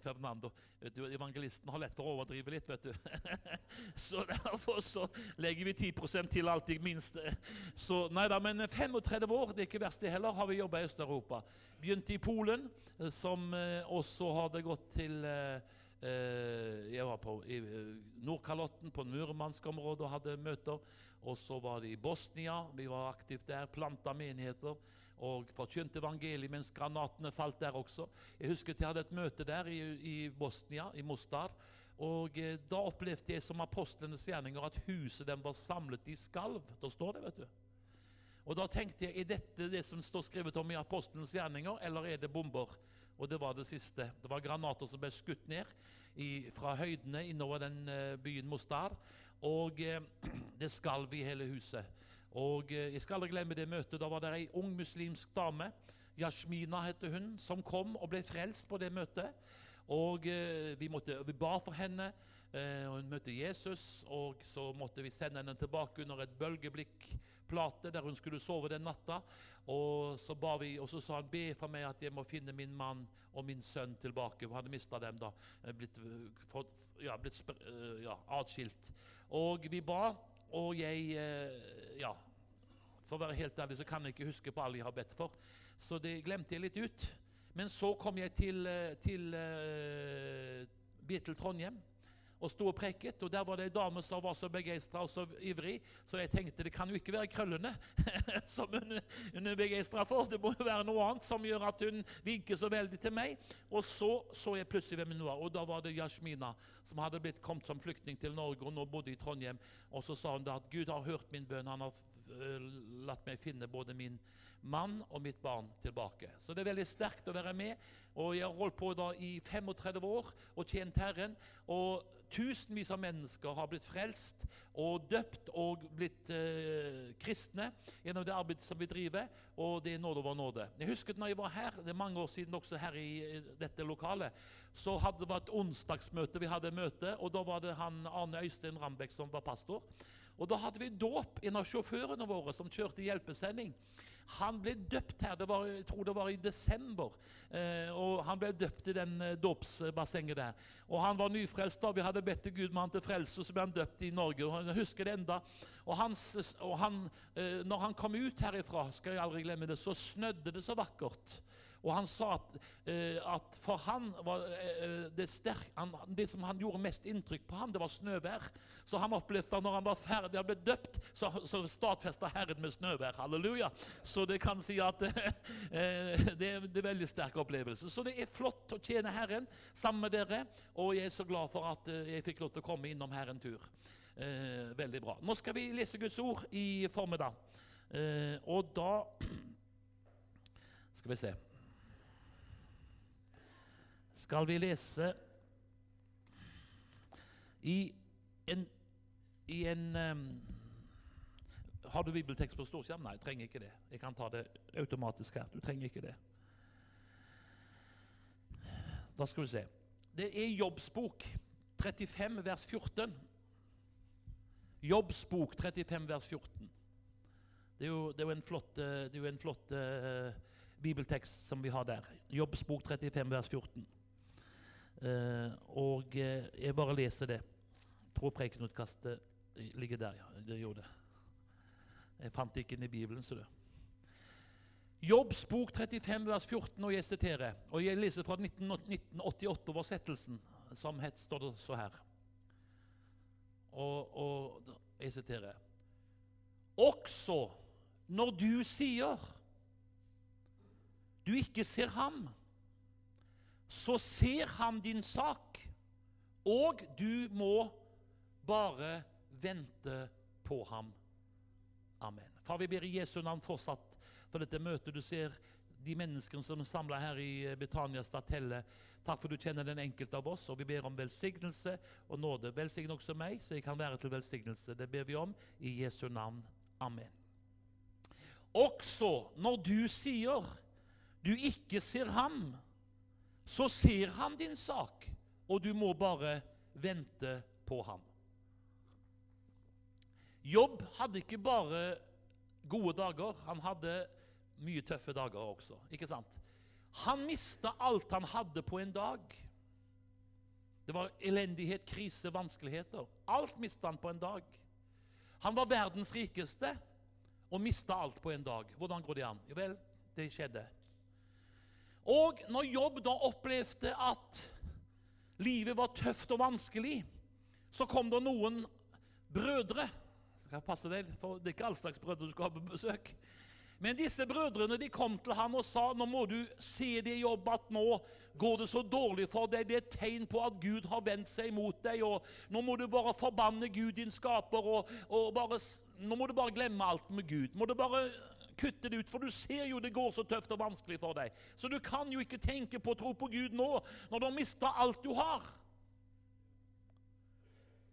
Fernando. Du, evangelisten har lett for å overdrive litt, vet du. så derfor så legger vi 10% til alltid, minst. Så nei da, men 35 år, det er ikke verst det heller, har vi jobba i Øst-Europa. Begynte i Polen, som eh, også hadde gått til eh, eh, Jeg var på Nordkalotten, på Murmansk-området, og hadde møter. Og så var det i Bosnia. Vi var aktivt der, planta menigheter og forkynte evangeliet mens granatene falt der også. Jeg husker jeg hadde et møte der i, i Bosnia, i Mostar. Og eh, Da opplevde jeg som apostlenes gjerninger at huset dem var samlet i skalv. Da står det, vet du. Og Da tenkte jeg er dette det som står skrevet om i apostlenes gjerninger, eller er det bomber? Og det var det siste. Det var granater som ble skutt ned i, fra høydene innover den uh, byen Mostar. Og eh, det skalv i hele huset. Og uh, Jeg skal aldri glemme det møtet. Da var det ei ung muslimsk dame, Yashmina heter hun, som kom og ble frelst på det møtet. Og vi, måtte, vi ba for henne. Hun møtte Jesus, og så måtte vi sende henne tilbake under et bølgeblikkplate der hun skulle sove den natta. Og så, ba vi, og så sa han be for meg at jeg må finne min mann og min sønn tilbake. Hun hadde mista dem, da. Blitt, ja, blitt ja, atskilt. Og vi ba, og jeg Ja, for å være helt ærlig så kan jeg ikke huske på alle jeg har bedt for. Så det glemte jeg litt ut. Men så kom jeg til, til uh, Beatle Trondheim og sto og preket. Og der var det ei dame som var så begeistra og så ivrig, så jeg tenkte det kan jo ikke være krøllene som hun, hun er begeistra for. Det må jo være noe annet som gjør at hun vinker så veldig til meg. Og så så jeg plutselig hvem hun var, og da var det Yashmina, som hadde blitt kommet som flyktning til Norge og nå bodde i Trondheim. Og så sa hun da at Gud har hørt min bønn. Han har latt meg finne både min mann og mitt barn tilbake. Så det er veldig sterkt å være med. Og jeg har holdt på da i 35 år og tjent Herren. Og tusenvis av mennesker har blitt frelst og døpt og blitt eh, kristne gjennom det arbeidet som vi driver. Og det er nåde over nåde. Jeg husker når jeg var her, det er mange år siden også her i dette lokalet, så hadde det vært onsdagsmøte. Vi hadde møte, og da var det han Arne Øystein Rambekk som var pastor. Og Da hadde vi dåp. En av sjåførene våre som kjørte hjelpesending, han ble døpt her. Var, jeg tror det var i desember. Eh, og Han ble døpt i den eh, dåpsbassenget der. Og Han var nyfrelst. da Vi hadde bedt til Gud med han til frelse, så ble han døpt i Norge. og Jeg husker det enda. Og, hans, og han, eh, når han kom ut herifra, skal jeg aldri glemme det, så snødde det så vakkert. Og han sa at, eh, at for han var eh, det, sterk, han, det, som han gjorde mest inntrykk på ham, det var snøvær. Så han opplevde at når han var ferdig og ble døpt, så, så stadfesta Herren med snøvær. Halleluja. Så det kan si at eh, det, det er veldig sterk opplevelse. Så det er flott å tjene Herren sammen med dere. Og jeg er så glad for at eh, jeg fikk lov til å komme innom her en tur. Eh, veldig bra. Nå skal vi lese Guds ord i formiddag. Eh, og da skal vi se skal vi lese i en, i en um, Har du bibeltekst på storskjerm? Nei, jeg trenger ikke det. Jeg kan ta det automatisk her. Du trenger ikke det. Da skal vi se. Det er Jobbsbok 35, vers 14. Jobbsbok 35, vers 14. Det er jo, det er jo en flott, eh, jo en flott uh, bibeltekst som vi har der. Jobbsbok 35, vers 14. Uh, og uh, jeg bare leser det. Tror prekenutkastet ligger der, ja. Det gjorde det. Jeg fant det ikke inn i Bibelen. så det. Jobbs bok 35, vers 14, og jeg siterer. Og jeg leser fra 1988-oversettelsen, som het, står det så her. Og, og jeg siterer. Også når du sier du ikke ser ham så ser han din sak, og du må bare vente på ham. Amen. Far, vi ber i Jesu navn fortsatt for dette møtet. Du ser de menneskene som er samla her i Betania Statelle. Takk for du kjenner den enkelte av oss, og vi ber om velsignelse og nåde. Velsign også meg, så jeg kan være til velsignelse. Det ber vi om i Jesu navn. Amen. Også når du sier du ikke ser ham, så ser han din sak, og du må bare vente på ham. Jobb hadde ikke bare gode dager, han hadde mye tøffe dager også. ikke sant? Han mista alt han hadde på en dag. Det var elendighet, krise, vanskeligheter. Alt mista han på en dag. Han var verdens rikeste og mista alt på en dag. Hvordan går det an? Jo vel, det skjedde. Og når Jobb da opplevde at livet var tøft og vanskelig, så kom det noen brødre. Skal passe deg, for Det er ikke all slags brødre du skal ha på besøk. Men disse brødrene de kom til ham og sa nå må du se det jobb at nå går det så dårlig for deg. Det er et tegn på at Gud har vendt seg mot deg. og Nå må du bare forbanne Gud, din skaper, og, og bare, nå må du bare glemme alt med Gud. Må du bare kutte det ut, for du ser jo det går så tøft og vanskelig for deg. Så du kan jo ikke tenke på å tro på Gud nå, når du har mista alt du har.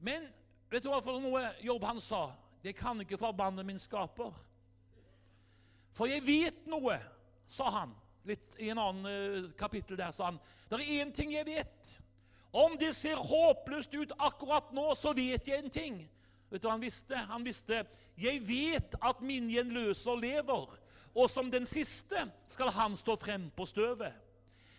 Men vet du hva for noe Jobb han sa? Det kan ikke forbanne min skaper. For jeg vet noe, sa han. Litt I en annen uh, kapittel der sa han det er én ting jeg vet. Om det ser håpløst ut akkurat nå, så vet jeg en ting. Vet du hva han visste? Han visste jeg vet at min gjenløser lever, og som den siste skal han stå frem på støvet.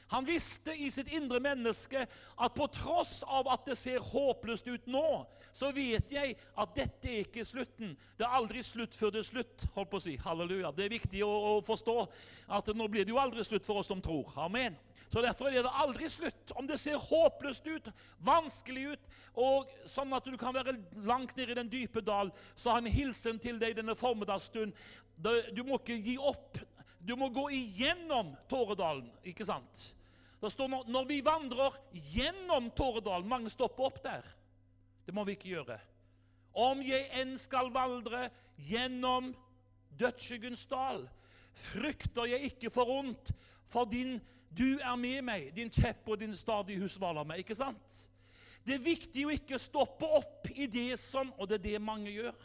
Han visste i sitt indre menneske at på tross av at det ser håpløst ut nå, så vet jeg at dette er ikke slutten. Det er aldri slutt før det er slutt. holdt på å si. Halleluja. Det er viktig å, å forstå at nå blir det jo aldri slutt for oss som tror. Amen. Så Derfor er det aldri slutt. Om det ser håpløst ut, vanskelig ut, og sånn at du kan være langt nede i den dype dal, så har han en hilsen til deg denne formiddagsstund. Du må ikke gi opp. Du må gå igjennom Tåredalen, ikke sant? Det står når, når vi vandrer gjennom Tåredalen Mange stopper opp der. Det må vi ikke gjøre. Om jeg enn skal vandre gjennom dødsskyggens dal, frykter jeg ikke for ondt, for din, du er med meg, din kjepp og din stadig husvaler meg. Ikke sant? Det er viktig å ikke stoppe opp i det som Og det er det mange gjør.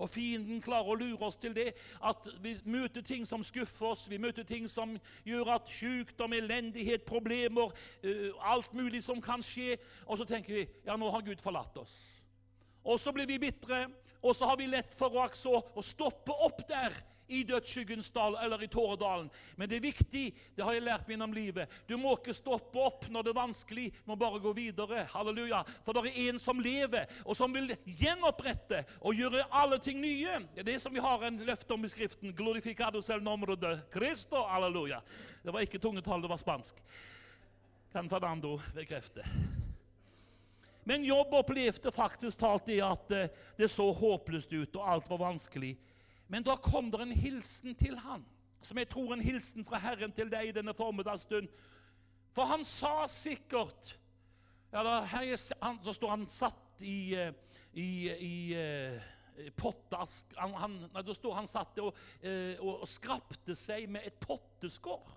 Og fienden klarer å lure oss til det. At vi møter ting som skuffer oss, vi møter ting som gjør at sykdom, elendighet, problemer, uh, alt mulig som kan skje. Og så tenker vi ja, nå har Gud forlatt oss. Og så blir vi bitre, og så har vi lett for å, stoppe opp der i dødsskyggens dal eller i Tåredalen. Men det er viktig, det har jeg lært meg gjennom livet. Du må ikke stoppe opp når det er vanskelig, du må bare gå videre. Halleluja. For det er en som lever, og som vil gjenopprette og gjøre alle ting nye. Det er det som vi har en løfte om i Skriften. Glorificado el nombre de Cristo. Halleluja. Det var ikke tungetall, det var spansk. Kan Fernando bekrefte. Men Jobb opplevde faktisk talt det at eh, det så håpløst ut, og alt var vanskelig. Men da kom det en hilsen til han, som jeg tror en hilsen fra Herren til deg denne formiddagsstund. For han sa sikkert ja, da, her, han, Så står han satt i, eh, i, i uh, pottask han, han, Da står han satt og, og, og skrapte seg med et potteskår.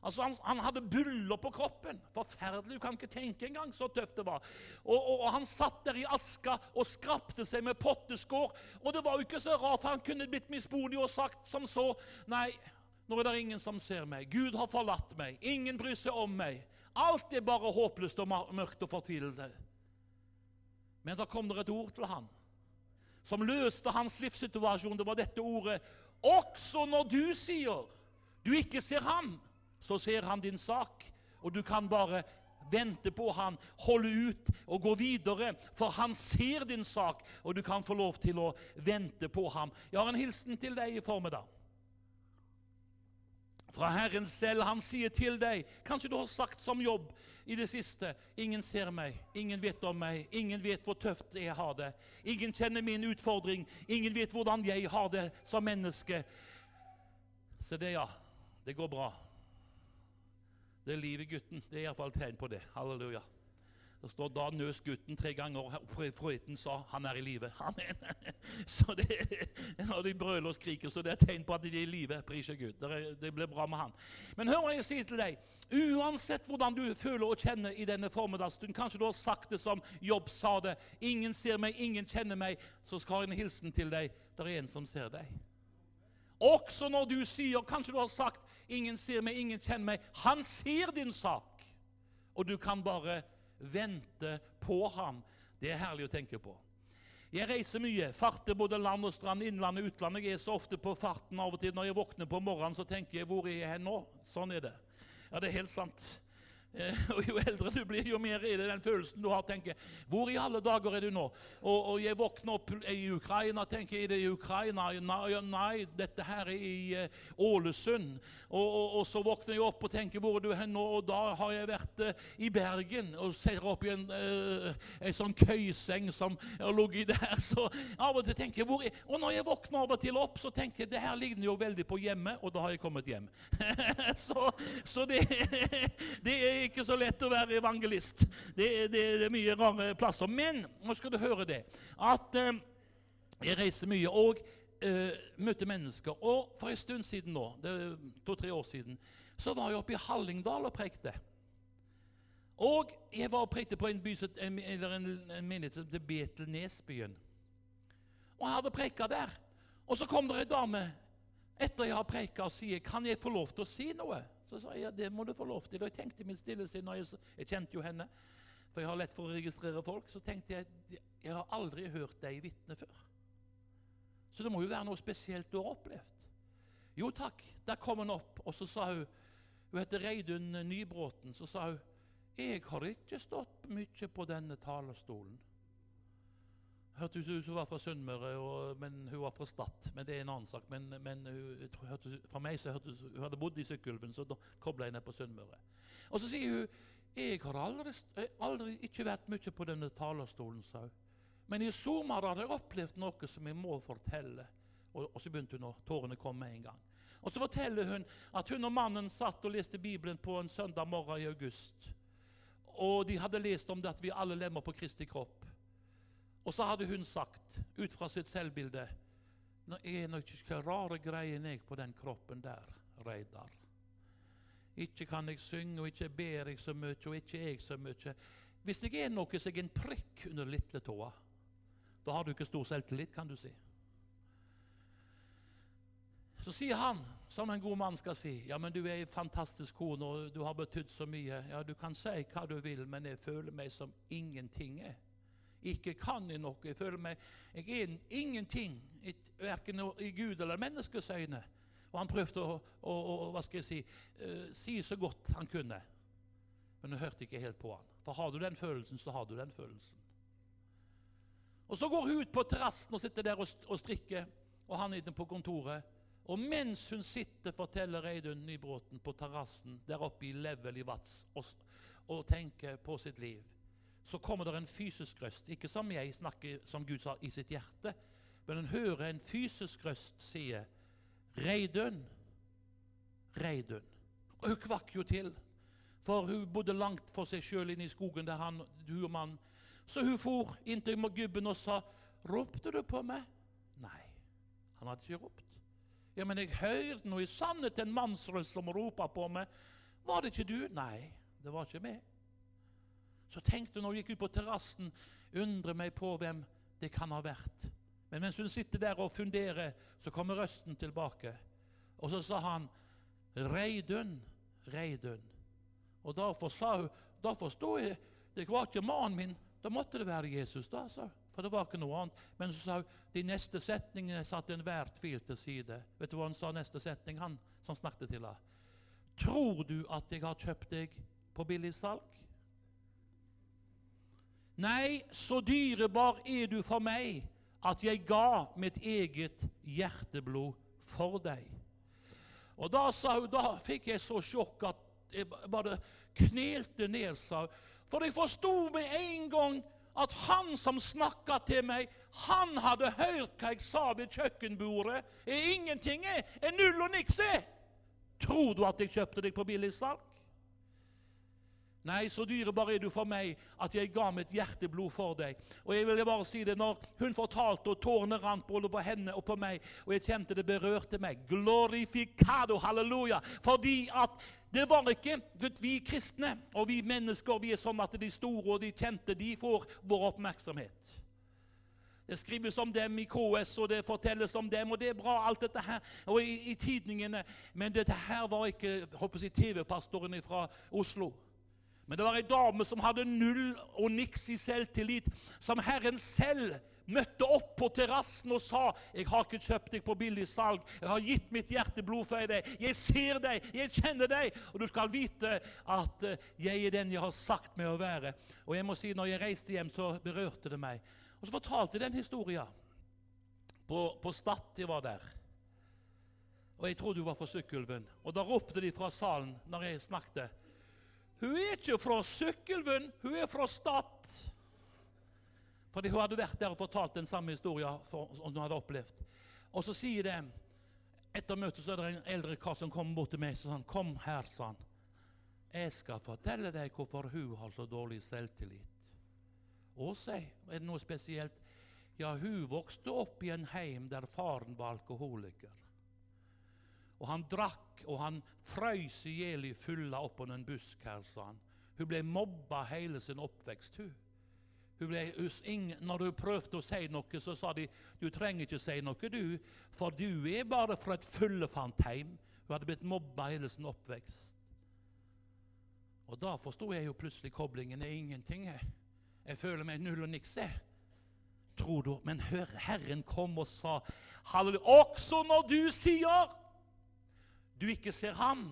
Altså, han, han, hadde buller på kroppen. Forferdelig. Du kan ikke tenke engang så tøft det var. Og, og, og Han satt der i aska og skrapte seg med potteskår. Og det var jo ikke så rart han kunne blitt mismodig og sagt som så Nei, nå er det ingen som ser meg. Gud har forlatt meg. Ingen bryr seg om meg. Alt er bare håpløst og mørkt og fortvilende. Men da kom det et ord til han som løste hans livssituasjon. Det var dette ordet. Også når du sier du ikke ser ham så ser han din sak, og du kan bare vente på han, holde ut og gå videre, for han ser din sak, og du kan få lov til å vente på ham. Jeg har en hilsen til deg i formiddag. Fra Herren selv. Han sier til deg Kanskje du har sagt som jobb i det siste Ingen ser meg, ingen vet om meg, ingen vet hvor tøft jeg har det. Ingen kjenner min utfordring, ingen vet hvordan jeg har det som menneske. Se det, ja. Det går bra. Det er liv i gutten. Det er iallfall tegn på det. Halleluja. Det står da nøs gutten tre ganger, og frøyten sa han er i live. Amen. Så det, Når de brøler og skriker, så det er tegn på at de er i live. Prise Gud. Det blir bra med han. Men hør hva jeg sier til deg. Uansett hvordan du føler og kjenner i denne formiddagsstunden, kanskje du har sagt det som Jobb sa det, ingen ser meg, ingen kjenner meg, så skal jeg en hilsen til deg. Det er en som ser deg. Også når du sier Kanskje du har sagt 'ingen ser meg, ingen kjenner meg'. Han ser din sak, og du kan bare vente på ham. Det er herlig å tenke på. Jeg reiser mye, farter både land og strand, innland og utland. Jeg er så ofte på farten av og til. Når jeg våkner på morgenen, så tenker jeg 'hvor er jeg nå?' Sånn er det. Ja, det er helt sant. Eh, og Jo eldre du blir, jo mer er det den følelsen du har. tenker, Hvor i alle dager er du nå? Og, og Jeg våkner opp i Ukraina tenker er det i Ukraina? Nei, nei, dette her er i uh, Ålesund. Og, og, og, så våkner jeg opp og tenker hvor er du hen nå? Og da har jeg vært uh, i Bergen og ser opp i en, uh, en sånn køyseng som har ligget der. Så av og til tenker hvor er, Og når jeg våkner av og til opp, så tenker jeg det her ligner jo veldig på hjemme, og da har jeg kommet hjem. så, så det, det er er ikke så lett å være evangelist. Det, det, det er mye rare plasser. Men nå skal du høre det, at eh, jeg reiser mye og eh, møter mennesker. Og for en stund siden nå, det to-tre år siden, så var jeg oppe i Hallingdal og prekte. Og jeg var og prekte på en, by, en, en, en menighet som heter Betelnesbyen. Og jeg hadde preka der. Og så kom det ei dame etter jeg har preka og sier kan jeg få lov til å si noe. Så sa jeg ja, det må du få lov til. Og jeg tenkte i min stille sinn, jeg, jeg, kjente jo henne, for jeg har lett for å registrere folk, så tenkte jeg jeg har aldri hørt deg vitne før. Så det må jo være noe spesielt du har opplevd. Jo takk, der kom hun opp, og så sa hun Hun heter Reidun Nybråten. Så sa hun jeg har ikke stått mye på denne talerstolen. Hørtes ut som hun var fra Sunnmøre, men hun var fra Stad. Men det er en annen sak. Men, men hun, fra meg så hørtes, Hun hadde bodd i Sykkylven, så da kobla jeg ned på Sunnmøre. Og så sier hun jeg har aldri, aldri ikke vært mye på denne talerstolen, sa hun. Men i sommer har jeg opplevd noe som jeg må fortelle. Og, og så begynte hun å tårene kom med en gang. Og Så forteller hun at hun og mannen satt og leste Bibelen på en søndag morgen i august. Og de hadde lest om det at vi alle lemmer på Kristi kropp. Og så hadde hun sagt, ut fra sitt selvbilde Nå er nok ikke rare greier jeg på den kroppen der, Reidar. Ikke kan jeg synge, og ikke ber jeg så mye, og ikke jeg så mye. Hvis jeg er noe som er en prikk under lilletåa, da har du ikke stor selvtillit, kan du si. Så sier han, som en god mann skal si, ja, men du er en fantastisk kone, og du har betydd så mye. Ja, du kan si hva du vil, men jeg føler meg som ingenting er. Ikke kan jeg noe. Jeg føler meg Jeg er ingenting, verken i Gud eller menneskets øyne. Og han prøvde å, å, å hva skal jeg si, uh, si så godt han kunne. Men jeg hørte ikke helt på han. For har du den følelsen, så har du den følelsen. Og Så går hun ut på terrassen og sitter der og, og strikker, og han inne på kontoret. Og mens hun sitter, forteller Reidun Nybråten på terrassen der oppe i Level i Vats og, og tenker på sitt liv så kommer det en fysisk røst. Ikke som jeg snakker som Gud sa i sitt hjerte, men en hører en fysisk røst sie Reidun, Reidun. Hun kvakk jo til, for hun bodde langt for seg sjøl inne i skogen der han, hun og mannen. Så hun for inntil gubben og sa, 'Ropte du på meg?' Nei, han hadde ikke ropt. Ja, men jeg hørte nå i sannhet en mannsrøst som ropa på meg. Var det ikke du? Nei, det var ikke meg. Så tenkte hun når hun gikk ut på terrassen, undre meg på hvem det kan ha vært. Men mens hun sitter der og funderer, så kommer røsten tilbake. Og så sa han, 'Reidun, Reidun'. Og derfor sa hun, da forsto jeg Det var ikke mannen min. Da måtte det være Jesus, da, sa For det var ikke noe annet. Men så sa hun de neste setningene satte enhver tvil til side. Vet du hva han sa neste setning, han som snakket til henne? Tror du at jeg har kjøpt deg på billig salg? Nei, så dyrebar er du for meg at jeg ga mitt eget hjerteblod for deg. Og da, sa hun, da fikk jeg så sjokk at jeg bare knelte ned, sa hun. For jeg forsto med en gang at han som snakka til meg, han hadde hørt hva jeg sa ved kjøkkenbordet. Er ingenting er, er null og niks er. Tror du at jeg kjøpte deg på billigsalg? Nei, så dyrebar er du for meg at jeg ga mitt hjerteblod for deg. Og jeg vil bare si det når hun fortalte, og tårene rant både på henne og på meg, og jeg kjente det berørte meg. Glorificado, halleluja. Fordi at det var ikke Vi kristne og vi mennesker vi er sånn at de store og de kjente de får vår oppmerksomhet. Det skrives om dem i KS, og det fortelles om dem, og det er bra, alt dette her, og i, i tidningene. Men dette her var ikke TV-pastoren fra Oslo. Men det var ei dame som hadde null og niks i selvtillit, som Herren selv møtte opp på terrassen og sa 'Jeg har ikke kjøpt deg på billig salg. Jeg har gitt mitt hjerteblod for deg. Jeg ser deg. Jeg kjenner deg. Og du skal vite at eh, jeg er den jeg har sagt meg å være.' Og jeg må si, når jeg reiste hjem, så berørte det meg. Og så fortalte jeg den historien på, på Stad. Jeg var der. Og jeg trodde hun var fra Sykkylven. Og da ropte de fra salen når jeg snakket. Hun er ikke fra Sykkylven, hun er fra Stad. Fordi hun hadde vært der og fortalt den samme historien som hun hadde opplevd. Og så sier det Etter møtet så er det en eldre kar som kommer bort til meg og sa 'Kom her', sa han. 'Jeg skal fortelle deg hvorfor hun har så dårlig selvtillit.' Å, si, er det noe spesielt? Ja, hun vokste opp i en heim der faren var alkoholiker. Og han drakk, og han frøys i hjel i fylla oppå en busk her, sa han. Hun ble mobba hele sin oppvekst, hun. Ble, når hun prøvde å si noe, så sa de du trenger ikke si noe, du, for du er bare fra et fyllefantheim. Hun hadde blitt mobba hele sin oppvekst. Og da forsto jeg jo plutselig koblingen er ingenting. Jeg, jeg føler meg null og niks. Tror du? Men hør, Herren kom og sa halleluja. Også når du sier du ikke ser ham,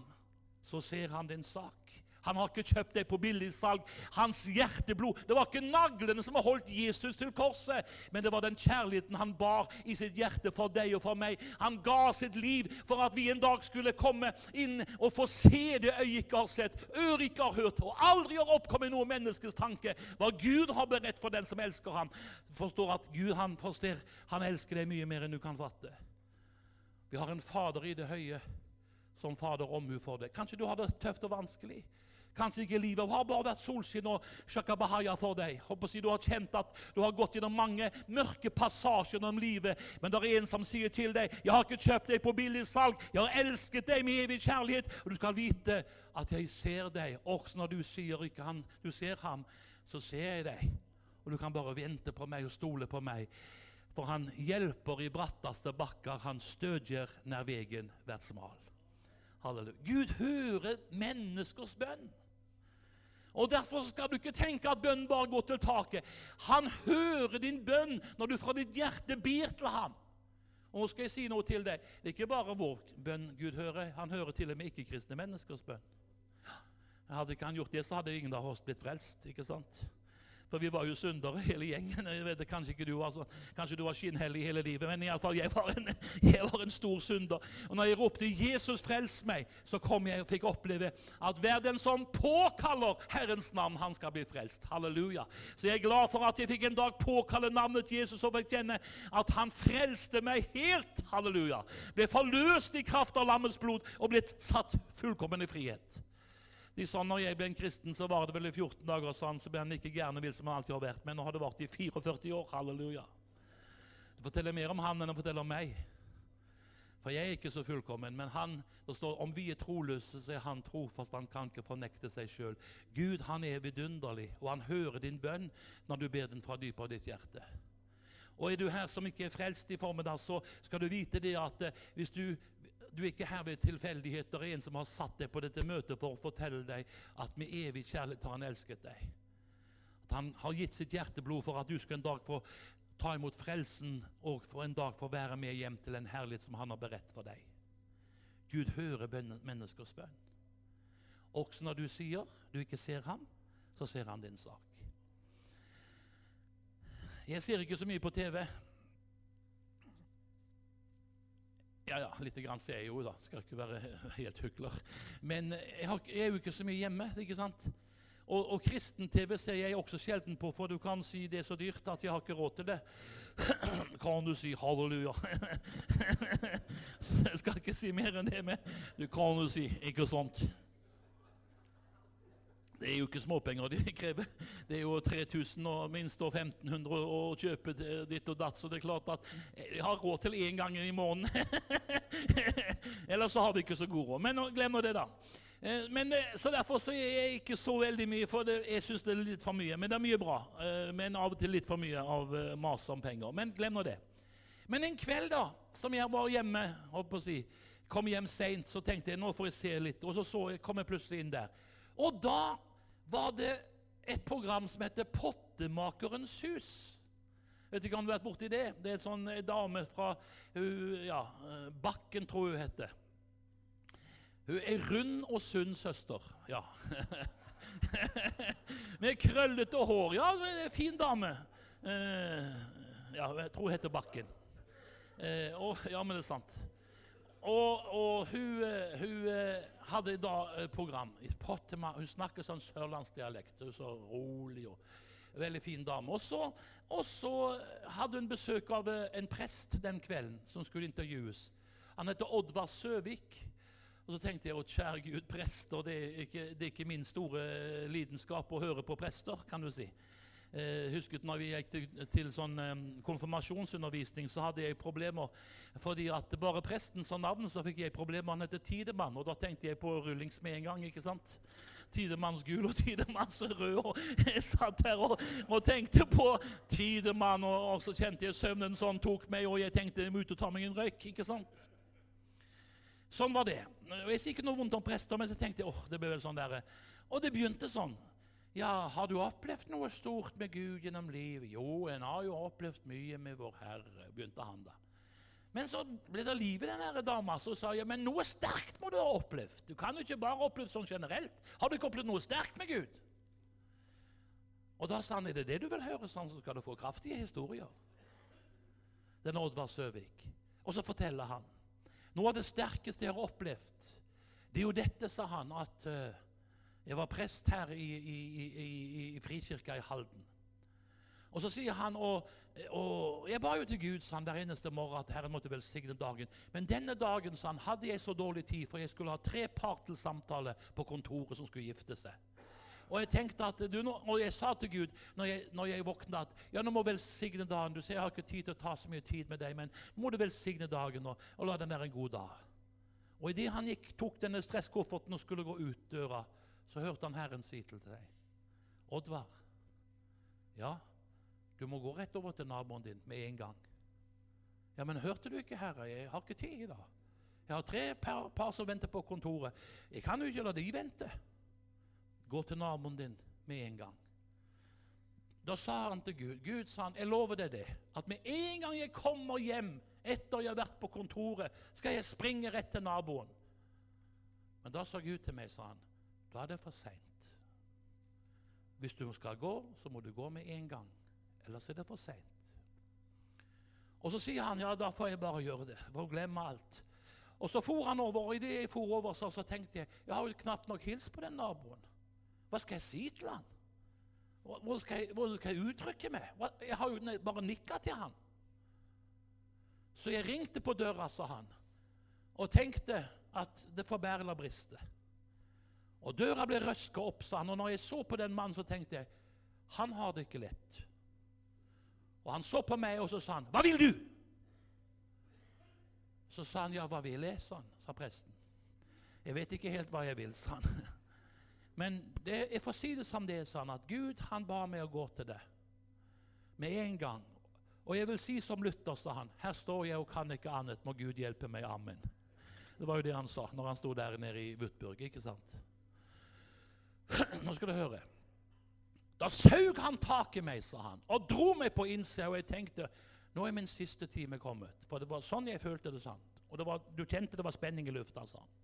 så ser han din sak. Han har ikke kjøpt deg på billigsalg. Hans hjerteblod Det var ikke naglene som har holdt Jesus til korset, men det var den kjærligheten han bar i sitt hjerte for deg og for meg. Han ga sitt liv for at vi en dag skulle komme inn og få se det øyet ikke har sett, øret ikke har hørt, og aldri har oppkommet noe menneskes tanke. Hva Gud har beredt for den som elsker ham. Forstår at Gud han forstår, han elsker deg mye mer enn du kan fatte. Vi har en Fader i det høye som Fader omhu for deg. Kanskje du har det tøft og vanskelig. Kanskje ikke livet har bare vært solskinn og shakabahaya for deg. Håper Du har kjent at du har gått gjennom mange mørke passasjer om livet, men det er en som sier til deg 'Jeg har ikke kjøpt deg på billig salg. Jeg har elsket deg med evig kjærlighet.' Og du skal vite at jeg ser deg. Også når du sier ikke han, du ser ham, så ser jeg deg. Og du kan bare vente på meg og stole på meg. For han hjelper i bratteste bakker, han stødjer når veien blir smal. Halleluja. Gud hører menneskers bønn. Og Derfor skal du ikke tenke at bønnen bare går til taket. Han hører din bønn når du fra ditt hjerte ber til ham. Og nå skal jeg si noe til deg. Det er ikke bare vår bønn Gud hører. Han hører til og med ikke-kristne menneskers bønn. Hadde ikke han gjort det, så hadde ingen av oss blitt frelst. ikke sant? For vi var jo syndere, hele gjengen. Jeg vet, kanskje ikke du var sånn, kanskje du var skinnhellig hele livet, men iallfall jeg, var jeg var en stor synder. Og når jeg ropte 'Jesus, frels meg', så kom jeg og fikk oppleve at hver den som påkaller Herrens navn, han skal bli frelst. Halleluja. Så jeg er glad for at jeg fikk en dag påkalle navnet Jesus og fikk kjenne at han frelste meg helt. Halleluja. Ble forløst i kraft av lammets blod og blitt satt fullkommen i frihet. De sa når jeg ble en kristen, så var det vel i 14 dager, sånn, så ble han like gærne vill som han alltid har vært. Men nå har det vært i 44 år. Halleluja. Det forteller mer om han enn det forteller om meg. For jeg er ikke så fullkommen. Men han, det står om vi er troløse, så er han trofast. Han kan ikke fornekte seg sjøl. Gud han er vidunderlig, og han hører din bønn når du ber den fra dypet av ditt hjerte. Og Er du her som ikke er frelst i formiddag, så skal du vite det at eh, hvis du du er ikke her ved tilfeldigheter. Er en som har satt deg på dette møtet for å fortelle deg at med evig kjærlighet har han elsket deg. At han har gitt sitt hjerteblod for at du skal en dag få ta imot frelsen og for en dag få være med hjem til en herlighet som han har beredt for deg. Gud hører menneskers bønn. Også når du sier du ikke ser ham, så ser han din sak. Jeg ser ikke så mye på TV. Ja, ja, lite grann sier jeg jo, da. Skal ikke være helt hykler. Men jeg, har, jeg, er jo ikke så mye hjemme. ikke sant? Og, og kristen-TV ser jeg også sjelden på, for du kan si det er så dyrt at jeg har ikke råd til det. kan du si halleluja? jeg skal ikke si mer enn det, men du kan jo si ikke sånt. Det er jo ikke småpenger de krever. Det er jo 3000 og minst 1500 å kjøpe ditt og datt. Så det er klart at jeg har råd til én gang i måneden. Eller så har vi ikke så god råd. Men glem nå det, da. Eh, men, eh, så Derfor så er jeg ikke så veldig mye, for det, jeg syns det er litt for mye. Men det er mye bra. Eh, men av og til litt for mye av mas om penger. Men glem nå det. Men en kveld da, som jeg var hjemme, holdt på å si, kom hjem seint, så tenkte jeg nå får jeg se litt. Og så, så jeg, kom jeg plutselig inn der. Og da var det et program som heter Pottemakerens hus. Vet ikke om du har vært borti det? Det er en sånn dame fra ja, Bakken, tror hun heter. Hun er rund og sunn søster. Ja. Med krøllete hår. Ja, fin dame. Eh, ja, jeg tror hun heter Bakken. Eh, ja, men det er sant. Og, og hun, eh, hun, eh, hadde da et program. Hun snakker sånn sørlandsdialekt. Så rolig og veldig fin dame. Og så, og så hadde hun besøk av eh, en prest den kvelden som skulle intervjues. Han heter Oddvar Søvik. Og så tenkte jeg å kjære Gud, prester det er, ikke, det er ikke min store lidenskap å høre på prester, kan du si. Eh, husket når vi gikk til, til sånn eh, konfirmasjonsundervisning, så hadde jeg problemer. fordi at bare presten sa navn, så fikk jeg problemer. Han heter Tidemann, og da tenkte jeg på rullings med en gang. ikke sant? Tidemanns gul og Tidemanns rød. Og jeg satt her og, og tenkte på Tidemann, og, og, så kjente jeg søvnen sånn tok meg, og jeg tenkte jeg må ut og ta meg en røyk. ikke sant? Sånn var det. Jeg sier ikke noe vondt om prester, men så tenkte jeg åh, det ble vel sånn der. Og det begynte sånn. Ja, har du opplevd noe stort med Gud gjennom livet? Jo, en har jo opplevd mye med Vår Herre, begynte han da. Men så ble det liv i den dama som sa ja, men noe sterkt må du ha opplevd. Du kan jo ikke bare oppleve sånn generelt. Har du ikke opplevd noe sterkt med Gud? Og da sa han er det det du vil høre, sånn, så skal du få kraftige historier. Den Oddvar Søvik. Og så forteller han noe av det sterkeste jeg har opplevd, det er jo dette, sa han, at uh, jeg var prest her i, i, i, i Frikirka i Halden. Og så sier han og, og Jeg ba jo til Gud sa han, hver eneste morgen at Herren måtte velsigne dagen. Men denne dagen sa han, hadde jeg så dårlig tid, for jeg skulle ha tre par til samtale på kontoret som skulle gifte seg. Og jeg tenkte at, du, og jeg sa til Gud når jeg, når jeg våkna at ja, nå må velsigne dagen. Du ser jeg har ikke tid til å ta så mye tid med deg, men må du velsigne dagen og, og la den være en god dag. Og idet han gikk, tok denne stresskofferten og skulle gå ut døra, så hørte han Herren si til deg, Oddvar, ja, du må gå rett over til naboen din med en gang. Ja, men hørte du ikke, Herre? Jeg har ikke tid i dag. Jeg har tre par, par som venter på kontoret. Jeg kan jo ikke la de vente. Gå til naboen din med en gang. Da sa han til Gud Gud sa han, jeg lover deg det, at med en gang jeg kommer hjem etter jeg har vært på kontoret, skal jeg springe rett til naboen. Men da sa Gud til meg, sa han, da er det for seint. Hvis du skal gå, så må du gå med en gang. Ellers er det for seint. Og så sier han ja, da får jeg bare gjøre det. For å glemme alt. Og så for han over, og idet jeg for over, så, så tenkte jeg jeg har jo knapt nok hilst på den naboen. Hva skal jeg si til han? Hvordan skal jeg, skal jeg uttrykke meg? Jeg har jo bare nikka til han. Så jeg ringte på døra, sa han, og tenkte at det får bære eller briste. Og døra ble røska opp, sa han. Og når jeg så på den mannen, så tenkte jeg han har det ikke lett. Og han så på meg, og så sa han, 'Hva vil du?' Så sa han, 'Ja, hva vil jeg?' sa, han, sa presten. 'Jeg vet ikke helt hva jeg vil', sa han. Men det, jeg får si det som det er, sa han, at Gud han ba meg å gå til det med en gang. Og jeg vil si som Luther, sa han, 'Her står jeg og kan ikke annet, må Gud hjelpe meg. Amen'. Det var jo det han sa når han sto der nede i Wutburg. ikke sant? Nå skal du høre. Da saug han tak i meg, sa han, og dro meg på innsida. Og jeg tenkte nå er min siste time kommet. For det var sånn jeg følte det. sant. Og det var, du kjente det var spenning i lufta. sa han.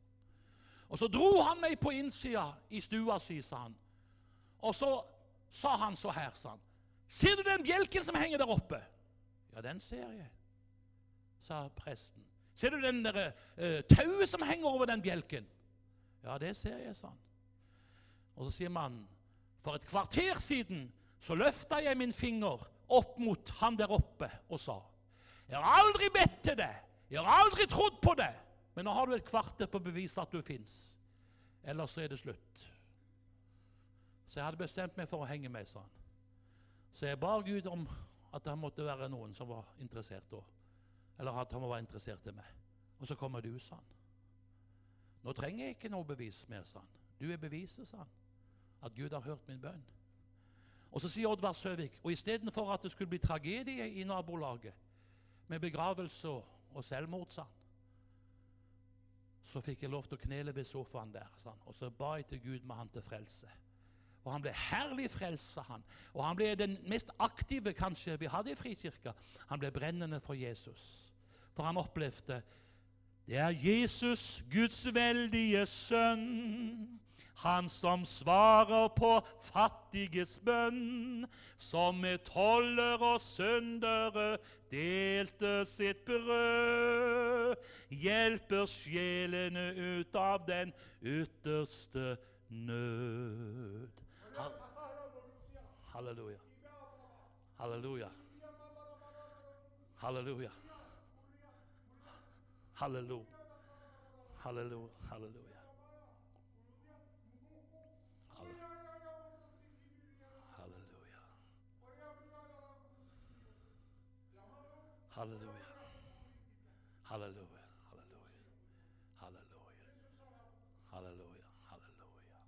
Og så dro han meg på innsida i stua si, sa han. Og så sa han så her, sa han. Ser du den bjelken som henger der oppe? Ja, den ser jeg, sa presten. Ser du den der, uh, tauet som henger over den bjelken? Ja, det ser jeg, sa han. Og så sier mannen, for et kvarter siden så løfta jeg min finger opp mot han der oppe og sa Jeg har aldri bedt til det, jeg har aldri trodd på det, men nå har du et kvarter på å bevise at du fins. Ellers er det slutt. Så jeg hadde bestemt meg for å henge med, sa han. Så jeg ba Gud om at det måtte være noen som var interessert da. Eller at han var interessert i meg. Og så kommer du, sa han. Nå trenger jeg ikke noe bevis mer, sa han. Du er beviset, sa han at Gud har hørt min bønn. Og Så sier Oddvar Søvik og istedenfor at det skulle bli tragedie i nabolaget, med begravelse og selvmord, sa han, så fikk jeg lov til å knele ved sofaen der. Sa han. Og så ba jeg til Gud med han til frelse. Og han ble herlig frelsa, han. Og han ble den mest aktive kanskje vi hadde i Frikirka. Han ble brennende for Jesus. For han opplevde det er Jesus, Guds veldige sønn. Han som svarer på fattiges bønn, som med toller og syndere delte sitt brød, hjelper sjelene ut av den ytterste nød. Halleluja. Halleluja. Halleluja. Halleluja. Halleluja. Halleluja. Halleluja. Halleluja. Halleluja. Halleluja. Halleluja. Halleluja.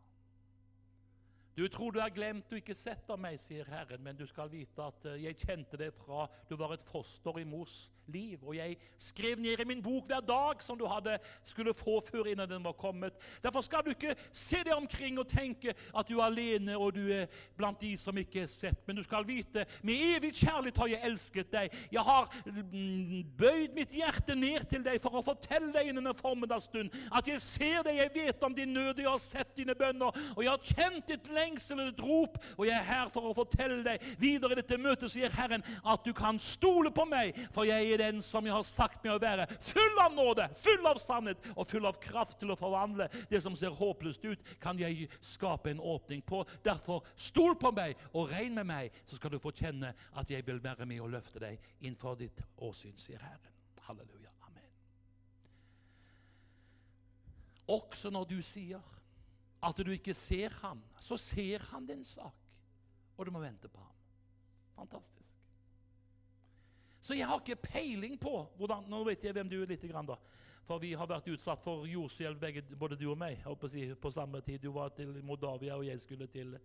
Du tror du har glemt og ikke sett av meg, sier Herren, men du skal vite at eh, jeg kjente deg fra du var et foster i mors liv. Og jeg skrev ned i min bok hver dag som du hadde skulle få før innen den var kommet. Derfor skal du ikke se deg omkring og tenke at du er alene og du er blant de som ikke er sett. Men du skal vite med evig kjærlighet har jeg elsket deg. Jeg har mm, bøyd mitt hjerte ned til deg for å fortelle deg innen en formiddagsstund at jeg ser deg, jeg vet om din nød, jeg har sett dine bønner, og jeg har kjent ditt lengsel og ditt rop, og jeg er her for å fortelle deg videre i dette møtet, sier Herren, at du kan stole på meg, for jeg er den som jeg har sagt meg å være. Full av nåde, full av sannhet og full av kraft til å forvandle det som ser håpløst ut, kan jeg skape en åpning på. Derfor, stol på meg og regn med meg, så skal du få kjenne at jeg vil være med og løfte deg innenfor ditt åsyn, sier Herren. Halleluja. Amen. Også når du sier at du ikke ser ham, så ser han din sak, og du må vente på ham. Fantastisk. Så jeg har ikke peiling på hvordan, Nå vet jeg hvem du er litt, da. For vi har vært utsatt for jordskjelv, både du og meg, si, på samme tid. Du var til Moldavia, og jeg skulle til,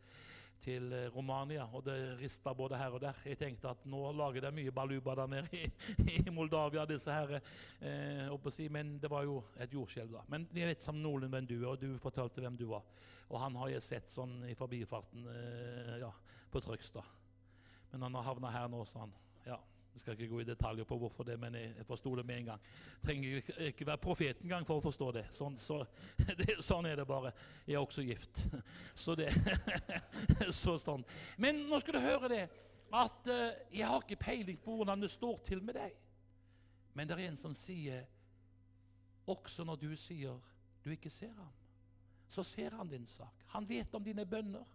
til Romania. Og det rista både her og der. Jeg tenkte at nå lager det mye baluba der nede i, i Moldavia, disse her, eh, si, Men det var jo et jordskjelv, da. Men jeg vet som noenlunde hvem du er, og du fortalte hvem du var. Og han har jeg sett sånn i forbifarten eh, ja, på Trøgstad. Men han har havna her nå, så han ja, jeg skal ikke gå i detaljer på hvorfor det, men jeg forsto det med en gang. Trenger ikke være profet engang for å forstå det. Sånn, så, det. sånn, er det bare. Jeg er også gift. Så det så sånn. Men nå skal du høre det at uh, jeg har ikke peiling på hvordan det står til med deg. Men det er en som sier også når du sier du ikke ser ham, så ser han din sak. Han vet om dine bønner.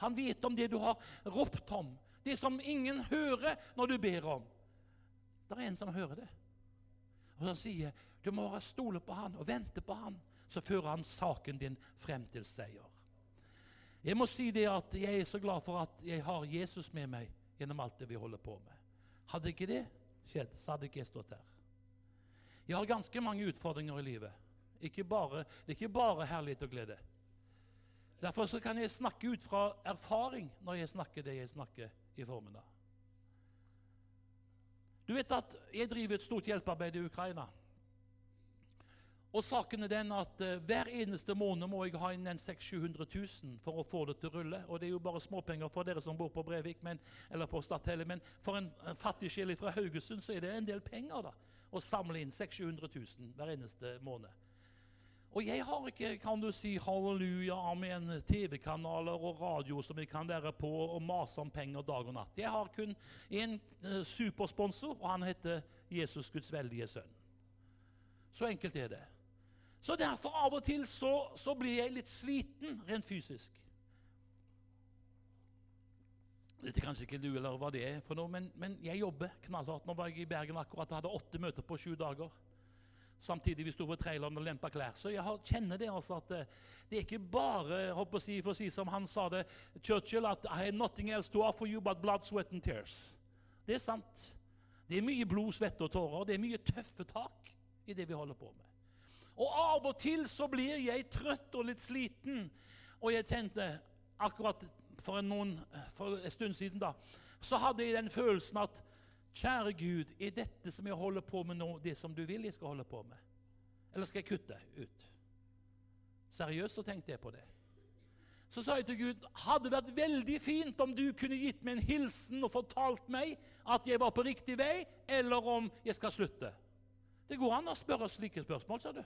Han vet om det du har ropt om. Det som ingen hører når du ber om. Det er en som hører det. Og som sier du må bare stole på han og vente på han, så fører han saken din frem til seier. Jeg må si det at jeg er så glad for at jeg har Jesus med meg gjennom alt det vi holder på med. Hadde ikke det skjedd, så hadde ikke jeg stått her. Jeg har ganske mange utfordringer i livet. Bare, det er ikke bare herlighet og glede. Derfor kan jeg snakke ut fra erfaring når jeg snakker det jeg snakker i formiddag. Du vet at jeg driver et stort hjelpearbeid i Ukraina. Og saken er den at uh, Hver eneste måned må jeg ha inn 600 000 for å få det til å rulle. Og Det er jo bare småpenger for dere som bor på Brevik men, eller på Stathelle, Men for en fattig sjel fra Haugesund så er det en del penger da, å samle inn 600 000 hver eneste måned. Og jeg har ikke kan du si, halleluja, amen, TV-kanaler og radio som vi kan være på og mase om penger dag og natt. Jeg har kun én uh, supersponsor, og han heter Jesus Guds veldige sønn. Så enkelt er det. Så derfor av og til så, så blir jeg litt sliten rent fysisk. Det er kanskje ikke du eller hva det er for noe, men, men jeg jobber knallhardt. Nå var jeg i Bergen akkurat og hadde åtte møter på sju dager. Samtidig vi sto på traileren og lempa klær. Så jeg kjenner det altså at eh, det er ikke bare å si, for å si som han sa det, Churchill, at I have nothing else to offer you but blood, sweat and tears. Det er sant. Det er mye blod, svette og tårer. Det er mye tøffe tak i det vi holder på med. Og av og til så blir jeg trøtt og litt sliten. Og jeg tenkte akkurat for, noen, for en stund siden da, så hadde jeg den følelsen at Kjære Gud, er dette som jeg holder på med nå, det som du vil jeg skal holde på med? Eller skal jeg kutte ut? Seriøst så tenkte jeg på det. Så sa jeg til Gud hadde det vært veldig fint om du kunne gitt meg en hilsen og fortalt meg at jeg var på riktig vei, eller om jeg skal slutte. Det går an å spørre slike spørsmål, sa du.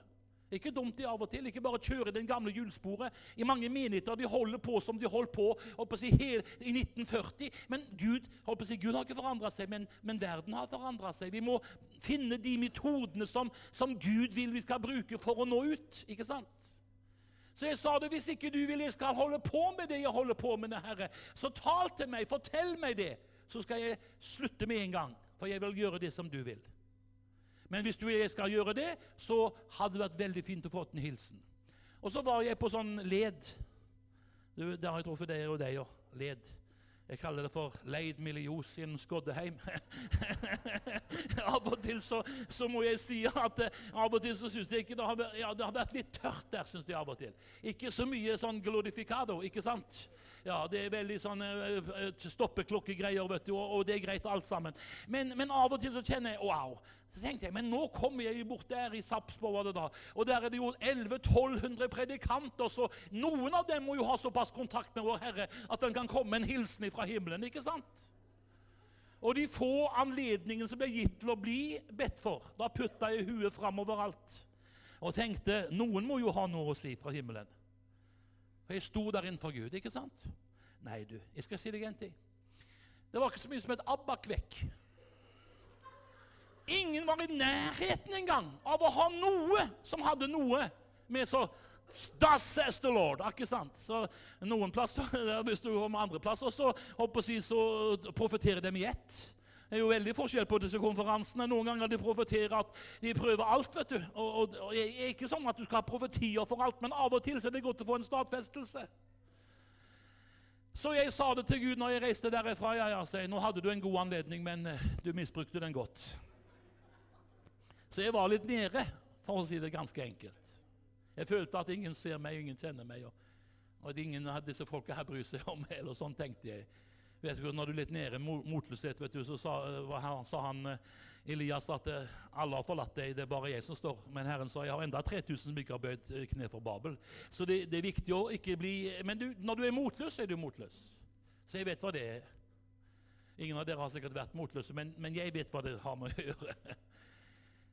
Ikke dumt de av og til. Ikke bare kjøre den gamle hjulsporet. I mange menigheter de holder på som de holdt på, si, i 1940. Men Gud, si, Gud har ikke forandra seg, men, men, verden har forandra seg. Vi må finne de metodene som, som Gud vil vi skal bruke for å nå ut. ikke sant? Så jeg sa det, hvis ikke du vil jeg skal holde på med det jeg holder på med, Herre, så tal til meg, fortell meg det, så skal jeg slutte med en gang. For jeg vil gjøre det som du vil. Men hvis du jeg skal gjøre det, så hadde det vært veldig fint å få en hilsen. Og så var jeg på sånn led. Du, der har jeg truffet deg og deg òg. Led. Jeg kaller det for Leid en Skoddeheim. av og til så, så, må jeg si at uh, av og til så syns jeg ikke det har, ja, det har vært litt tørt der. Synes jeg av og til. Ikke så mye sånn glorificado, ikke sant? Ja, Det er veldig sånn uh, stoppeklokkegreier, vet du, og, og, det er greit alt sammen. Men, men av og til så kjenner jeg wow. Så tenkte jeg, Men nå kommer jeg bort der i Sapsborg, var det da, og der er det jo 1100-1200 predikanter, så noen av dem må jo ha såpass kontakt med vår Herre at den kan komme en hilsen fra himmelen. ikke sant? Og de få anledningene som ble gitt til å bli bedt for, da putta jeg huet fram overalt og tenkte noen må jo ha noe å si fra himmelen. For jeg sto der innenfor Gud, ikke sant? Nei, du, jeg skal si deg en ting. Det var ikke så mye som et abbakvekk. Ingen var i nærheten engang av å ha noe som hadde noe med så Thus says the Lord. Ikke sant? Så Noen plasser hvis du kommer andre plasser, så, jeg, så profeterer de i ett. Det er jo veldig forskjell på disse konferansene. Noen ganger de profeterer at de prøver alt. vet du. Og, og, og det er ikke sånn at du skal ha profetier for alt, men av og til så er det godt å få en stadfestelse. Så jeg sa det til Gud når jeg reiste derifra. Ja, ja, jeg, nå hadde du en god anledning, men eh, du misbrukte den godt. Så jeg var litt nede, for å si det ganske enkelt. Jeg følte at ingen ser meg, ingen kjenner meg, og, og ingen av disse folka her bryr seg om meg. eller sånn tenkte jeg. Vet du, når du er litt nede motløshet, vet du, så sa, han, sa han eh, Elias at eh, alle har forlatt deg, det er bare jeg som står. Men Herren sa jeg har enda 3000 som ikke har bøyd eh, kne for Babel. Så det, det, er viktig å ikke bli Men du, når du er motløs, er du motløs. Så jeg vet hva det er. Ingen av dere har sikkert vært motløse, men, men jeg vet hva det har med å gjøre.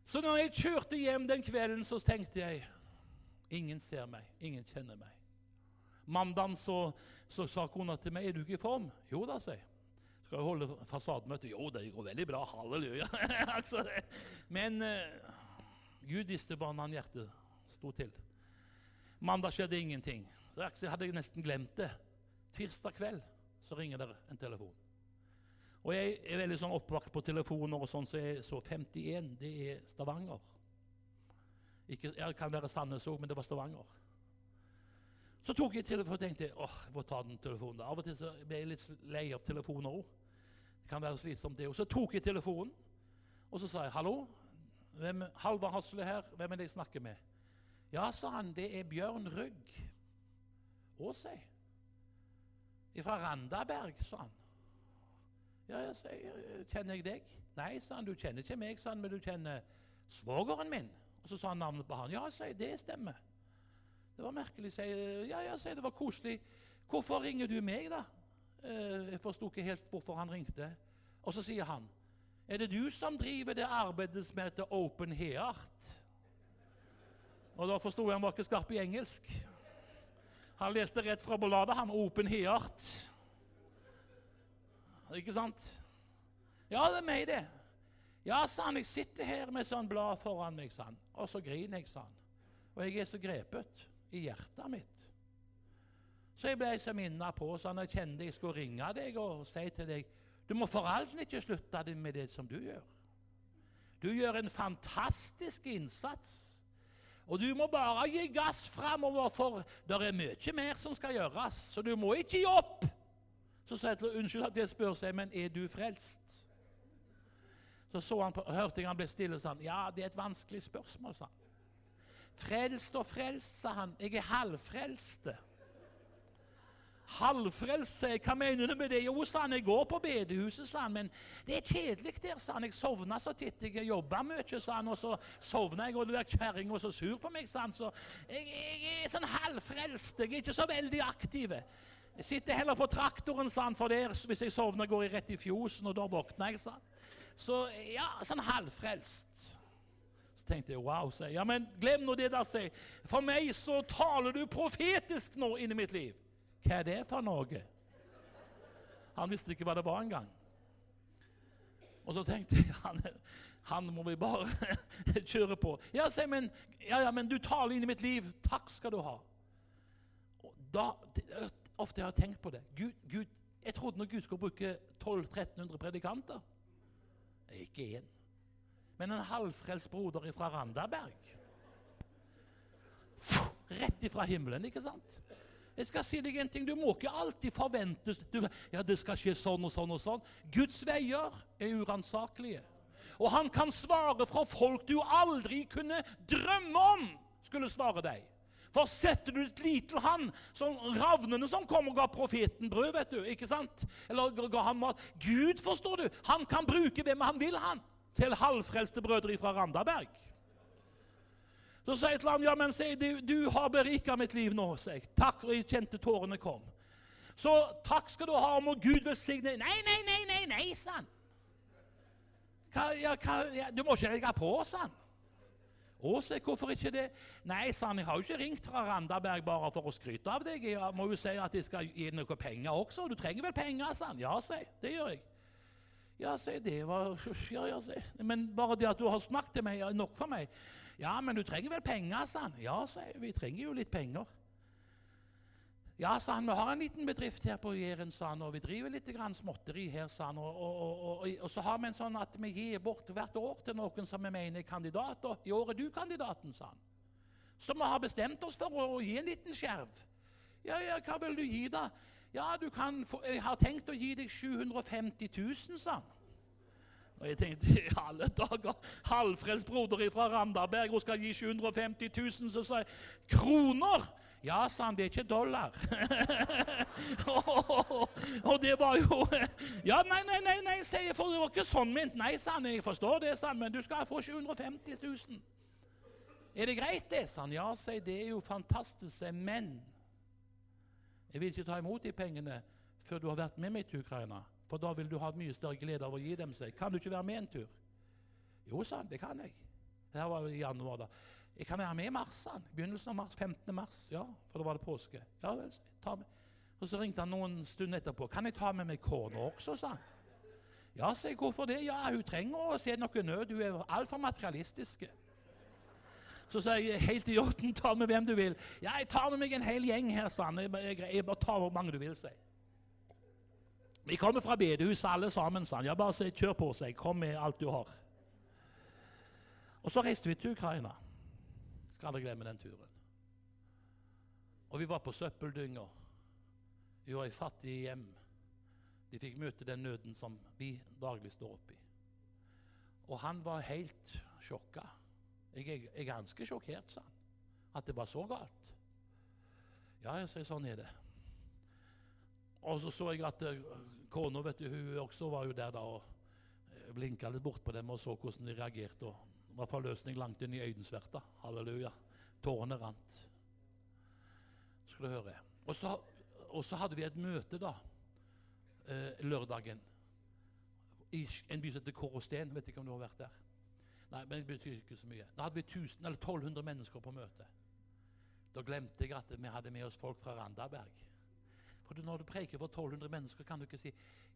Så når jeg kjørte hjem den kvelden, så tenkte jeg ingen ser meg, ingen kjenner meg. Mandagen så, så sa kona til meg er du ikke i form. Jo da, sa jeg. Skal jeg holde fasademøte? Jo, det går veldig bra. Halleluja. Altså, men uh, Gud visste hvordan hjertet sto til. Mandag skjedde ingenting. Så jeg hadde nesten glemt det. Tirsdag kveld så ringer det en telefon. Og jeg er veldig sånn oppvakt på telefoner, og sånn, så jeg så 51. Det er Stavanger. Ikke, det kan være Sandnes òg, men det var Stavanger. Så tok jeg telefonen og tenkte åh, jeg får ta den telefonen. da. Av og til så ble jeg litt lei av telefoner òg. Det kan være slitsomt, det òg. Så tok jeg telefonen, og så sa jeg 'hallo'. Hvem, Halvard Hasle her. Hvem er det jeg snakker med? Ja, sa han. Det er Bjørn Rygg. Åsei. Fra Randaberg, sa han. Ja, jeg sier, 'Kjenner jeg deg?' 'Nei', sa han. 'Du kjenner ikke meg', sa han, 'men du kjenner svogeren min'. Og Så sa han navnet på han. 'Ja', sier det stemmer'. Det var merkelig. Sier, 'Ja, ja', sier det var koselig. 'Hvorfor ringer du meg, da?' Eh, jeg forsto ikke helt hvorfor han ringte. Og så sier han, 'Er det du som driver det arbeidet som heter Open Heart?' Og da forsto jeg han var ikke skarp i engelsk. Han leste rett fra bladet, han. Open Heart. Ikke sant? Ja, det er meg, det. Ja, sa han, jeg sitter her med sånn blad foran meg, sa han. Og så griner jeg, sa han. Og jeg er så grepet i hjertet mitt. Så jeg ble så minna på, så jeg kjente jeg skulle ringe deg og si til deg Du må for alt ikke slutte med det som du gjør. Du gjør en fantastisk innsats. Og du må bare gi gass framover, for det er mye mer som skal gjøres. Så du må ikke gi opp. Så sa jeg til unnskyld at jeg spør seg, men er du frelst? Så, så han på, hørte jeg han ble stille og sa ja, det er et vanskelig spørsmål. sa han. Frelst og frelst, sa han. Jeg er halvfrelst. Halvfrelst, sier jeg. Hva mener du med det? Jo, sa han, jeg går på bedehuset, sa han, men det er kjedelig der, sa han. Jeg sovna så titt. Jeg jobba mye, sa han, og så sovna jeg, og du er kjerringa så sur på meg, sa han. Så jeg, jeg er sånn halvfrelst. Jeg er ikke så veldig aktiv. Jeg sitter heller på traktoren, sa han, for der, hvis jeg sovner, går jeg rett i fjosen, og da våkner jeg, sa. Så ja, sånn halvfrelst. Så tenkte jeg wow, sa jeg. Ja, men glem nå det der, sa jeg. For meg så taler du profetisk nå inni mitt liv. Hva er det for noe? Han visste ikke hva det var engang. Og så tenkte jeg han, han må vi bare kjøre på. Ja, se, men, ja, ja, men du taler inn i mitt liv. Takk skal du ha. Og da, ofte har jeg tenkt på det. Gud, Gud, jeg trodde når Gud skulle bruke 1200-1300 predikanter. Ikke én. Men en halvfrelst broder fra Randaberg. Rett ifra himmelen, ikke sant? Jeg skal si deg en ting, Du må ikke alltid forvente du, ja, det skal skje sånn og sånn. og sånn. Guds veier er uransakelige. Og han kan svare fra folk du aldri kunne drømme om skulle svare deg. For setter du et til han, som ravnene som kom og ga profeten brød, vet du, ikke sant? Eller ga han mat Gud, forstår du, han kan bruke hvem han vil, han. Til halvfrelste brødre fra Randaberg. Så sier jeg til ham ja, men sier, du, du har berika mitt liv nå. sier jeg. Takk, og jeg kjente tårene kom. Så takk skal du ha, må Gud velsigne Nei, nei, nei, nei, nei, sa ja, ja, du må ikke legge på, sa. Å, sa hvorfor ikke det? Nei, sa han, jeg har jo ikke ringt fra Randaberg bare for å skryte av deg. Jeg må jo si at jeg skal gi noe penger også. Du trenger vel penger, sa han. Ja, sa. Det gjør jeg. Ja, sa det var Ja, ja, jeg. Men bare det at du har snakket til meg, er nok for meg. Ja, men du trenger vel penger, sa han. Ja, sa. Vi trenger jo litt penger. Ja, sa han, vi har en liten bedrift her på Jæren, sa han, og vi driver litt grann småtteri her, sa han. Og, og, og, og, så har vi en sånn at vi gir bort hvert år til noen som vi mener er kandidater. I år er du kandidaten, sa han. Så vi har bestemt oss for å gi en liten skjerv. Ja, ja, hva vil du gi, da? Ja, du kan få, jeg har tenkt å gi deg 750 000, sa han. Og jeg tenkte i alle dager Halvfrelst broder fra Randaberg hun skal gi 750 000, så sa jeg kroner! Ja, sa han, det er ikke dollar. og det var jo Ja, nei, nei, nei, nei, sier jeg, for det var ikke sånn ment. Nei, sa han, jeg forstår det, sa han, men du skal få 750 000. Er det greit, det? sa han. Ja, sier jeg, det er jo fantastisk, men jeg vil ikke ta imot de pengene før du har vært med meg til Ukraina. For da vil du ha mye større glede av å gi dem seg. Kan du ikke være med en tur? Jo, sa han, det kan jeg. Det var i januar. da. Jeg kan være med i mars, han. Begynnelsen av mars, 15. mars. Ja, for da var det påske. Ja vel, ta med. Og Så ringte han noen stunder etterpå. 'Kan jeg ta med meg kona også?' sa han. Ja, sa jeg. 'Hvorfor det?' Ja, hun trenger å se noe nød. Hun er altfor materialistisk. Så sa jeg helt i orden, ta med hvem du vil. Ja, jeg tar med meg en hel gjeng her, sa han. Jeg bare tar hvor mange du vil, sa jeg. Vi kommer fra bedehuset alle sammen, sa han. Ja, bare kjør på seg. Kom med alt du har. Og så reiste vi til Ukraina. Skal aldri glemme den turen. Og vi var på søppeldynger. Vi var i fattige hjem. De fikk møte den nøden som vi daglig står oppi. Og han var helt sjokka. Jeg, jeg, jeg er ganske sjokkert, sa han. At det var så galt. Ja, jeg sier sånn er det. Og så så jeg at uh, kona vet du, hun også var jo der da og eh, blinka litt bort på dem og så hvordan de reagerte. og i hvert fall løsning langt inn i øyensverta. Halleluja. Tårene rant. Skal du høre. Og så, og så hadde vi et møte da, eh, lørdagen i en by som heter Korosten. Vet ikke om du har vært der? Nei, men det betyr ikke så mye. Da hadde vi 1000, eller 1200 mennesker på møte. Da glemte jeg at vi hadde med oss folk fra Randaberg. For når du preker for 1200 mennesker, kan du ikke si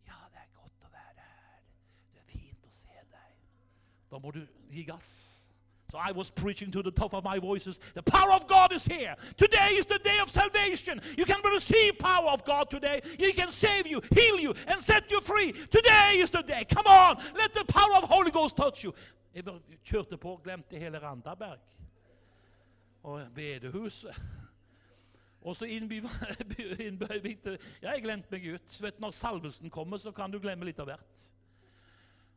'Ja, det er godt å være her. Det er fint å se deg.' Da må du gi gass. So I was preaching to the top of my voices. The power of God is here. Today is the day of salvation. You can receive power of God today. He can save you, heal you, and set you free. Today is the day. Come on, let the power of Holy Ghost touch you. Jeg kjørte på og glemte hele Randaberg og bedehuset. Og så innbyr Ja, jeg glemte meg ut. Vet, når salvelsen kommer, så kan du glemme litt av hvert.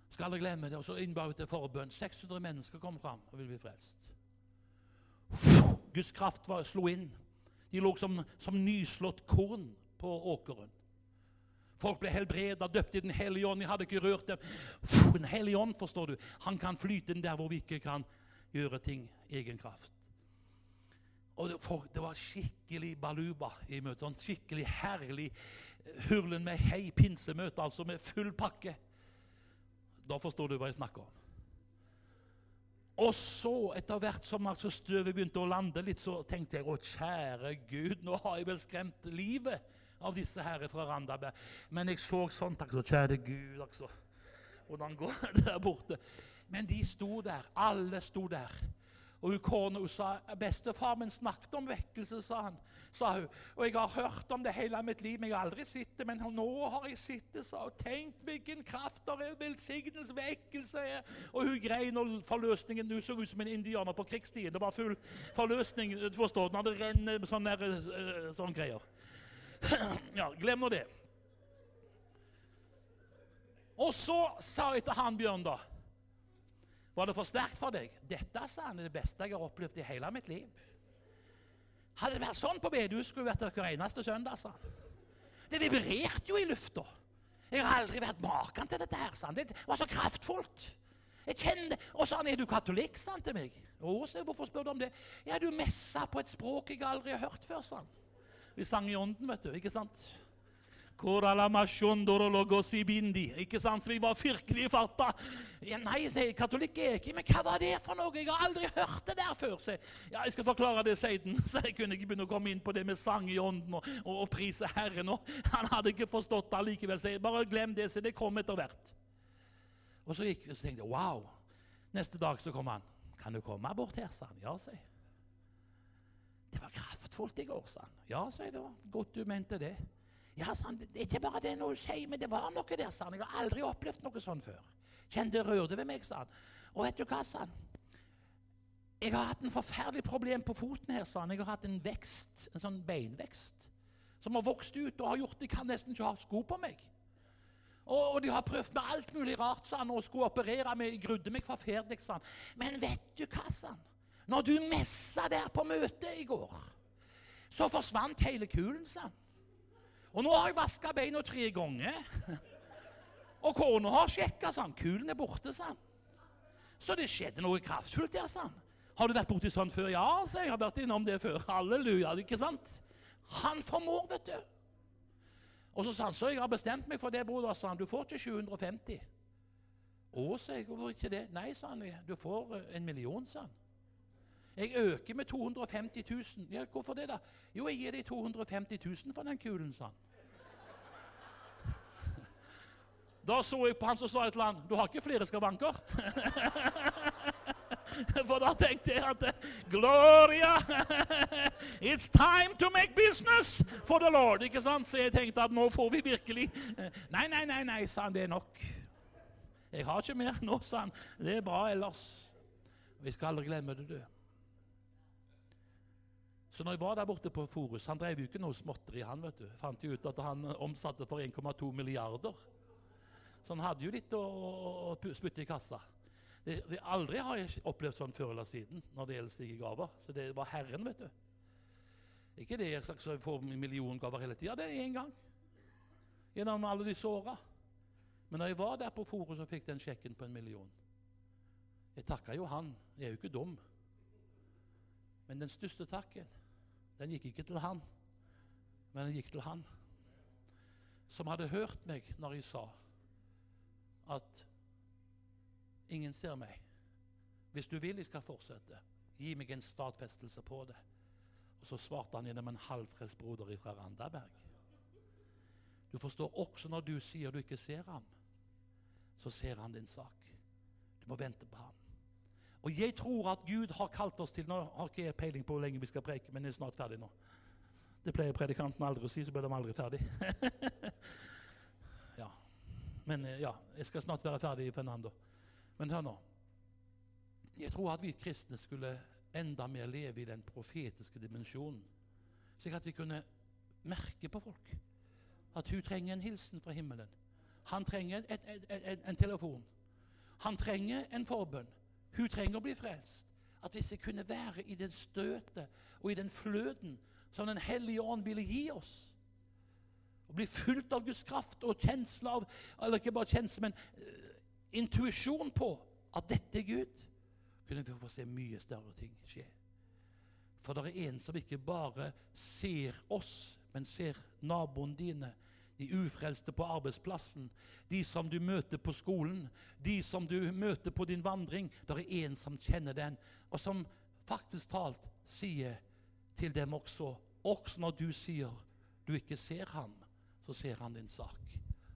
Skal aldri glemme det. Og så innbar vi til forbønn. 600 mennesker kom fram og ville bli frelst. Guds kraft var, slo inn. De lå som, som nyslått korn på åkeren. Folk ble helbreda, døpt i Den hellige ånd. Jeg hadde ikke rørt dem. Den hellige ånd, forstår du, han kan flyte inn der hvor vi ikke kan gjøre ting egen kraft. Og det, for, det var skikkelig baluba i møtet. Sånn skikkelig herlig hurlen med hei pinsemøte, altså med full pakke. Da forstår du hva jeg snakker om. Og så, etter hvert som altså støvet begynte å lande litt, så tenkte jeg å kjære Gud, nå har jeg vel skremt livet av disse her fra Randaberg. Men jeg så sånn takk så Kjære Gud, altså. Hvordan går det der borte? Men de sto der. Alle sto der. Og hun kona sa bestefar min snakket om vekkelse, sa, han, sa hun. Og jeg har hørt om det hele mitt liv, men jeg har aldri sett det. Men nå har jeg sett det, sa hun. Tenk hvilken kraft det er, velsignelse, vekkelse er. Og hun grein, og forløsningen Hun så ut som en indianer på krigstiden. Det var full forløsning. du forstår, Den hadde rennet sånne, eh, sånne greier. Ja, glem nå det. Og så sa jeg til han Bjørn, da Var det for sterkt for deg? Dette sa han, er det beste jeg har opplevd i hele mitt liv. Hadde det vært sånn på bedehus, skulle vært vært hver eneste søndag. sa han. Det vibrerte jo i lufta. Jeg har aldri vært maken til dette. her, sa han. Det var så kraftfullt. Jeg kjenner, Og så han, er du katolikk, sa han til meg. Å, så hvorfor spør du om det? Ja, du messa på et språk jeg aldri har hørt før, sa han. Vi sang i ånden, vet du. Ikke sant? Ikke sant? Så vi var virkelig farta. Ja, nei, sier katolikk er ikke. Men hva var det for noe? Jeg har aldri hørt det der før. Så, ja, jeg skal forklare det siden. Så jeg kunne ikke begynne å komme inn på det med sang i ånden og, og, og prise Herren. Og han hadde ikke forstått det likevel. Så jeg bare glem det, så det kom etter hvert. Og så, gikk, så tenkte jeg wow. Neste dag så kom han. Kan du komme bort her, sa han. Ja, sier jeg. Det var kraftfullt i går, sa han. Ja, sier jeg. Det var godt du mente det. Ja, sa han. Det er ikke bare det er noe å men det var noe der, sa han. Jeg har aldri opplevd noe sånt før. Kjente det rørte ved meg, sa han. Og vet du hva, sa han. Jeg har hatt en forferdelig problem på foten her, sa han. Jeg har hatt en vekst, en sånn beinvekst som har vokst ut og har gjort Jeg kan nesten ikke ha sko på meg. Og, og de har prøvd med alt mulig rart, sa han, og skulle operere meg. Jeg grudde meg forferdelig, sa han. Men vet du hva, sa han. Når du messa der på møtet i går, så forsvant hele kulen, sa han. Og nå har jeg vaska beina tre ganger. Og kona har sjekka, sa han. Kulen er borte, sa han. Så det skjedde noe kraftfullt der, sa han. Har du vært borti sånn før? Ja, sa jeg. har vært innom det før. Halleluja. ikke sant? Han formår, vet du. Og så sa han så jeg har bestemt meg for det, broder. sa han, Du får ikke 750. Å, sa jeg. Hvorfor ikke det? Nei, sa han. Du får eh, en million, sa han. Jeg øker med 250 000. Ja, hvorfor det, da? Jo, jeg gir deg 250 000 for den kulen, sa han. Da så jeg på han som sa et eller annet Du har ikke flere skavanker? For da tenkte jeg at Gloria! It's time to make business for the Lord. ikke sant? Så jeg tenkte at nå får vi virkelig Nei, nei, nei, nei, sa han. Det er nok. Jeg har ikke mer nå, sa han. Det er bra ellers. Vi skal aldri glemme det, du. Så når jeg var der borte på Forus Han drev jo ikke noe småtteri, han. vet du. Fant jo ut at han omsatte for 1,2 milliarder. Så han hadde jo litt å, spytte i kassa. Det, det, aldri har jeg opplevd sånn før eller siden når det gjelder slike gaver. Så det var Herren, vet du. Ikke det jeg sagt, så jeg får milliongaver hele tida. Det er én gang. Gjennom alle disse åra. Men når jeg var der på Forus og fikk den sjekken på en million Jeg takka jo han. Jeg er jo ikke dum. Men den største takken den gikk ikke til han, men den gikk til han som hadde hørt meg når jeg sa at ingen ser meg. Hvis du vil jeg skal fortsette, gi meg en stadfestelse på det. Og så svarte han gjennom en halvfrelst broder fra Randaberg. Du forstår også når du sier du ikke ser ham, så ser han din sak. Du må vente på ham. Og jeg tror at Gud har kalt oss til Nå har ikke jeg peiling på hvor lenge vi skal preke, men jeg er snart ferdig nå. Det pleier predikanten aldri å si, så blir de aldri ferdig. ja. Men eh, ja, jeg skal snart være ferdig Fernando. Men hør nå. Jeg tror at vi kristne skulle enda mer leve i den profetiske dimensjonen. Slik at vi kunne merke på folk at hun trenger en hilsen fra himmelen. Han trenger et, et, et, en telefon. Han trenger en forbønn. Hun trenger å bli frelst. At hvis jeg kunne være i den støtet og i den fløten som Den hellige ånd ville gi oss, Å bli fulgt av Guds kraft og kjensle av Eller ikke bare kjensle, men uh, intuisjon på at dette er Gud, kunne vi få se mye større ting skje. For det er en som ikke bare ser oss, men ser naboen dine, de ufrelste på arbeidsplassen, de som du møter på skolen, de som du møter på din vandring. Det er en som kjenner den, og som faktisk talt sier til dem også Også når du sier du ikke ser ham, så ser han din sak,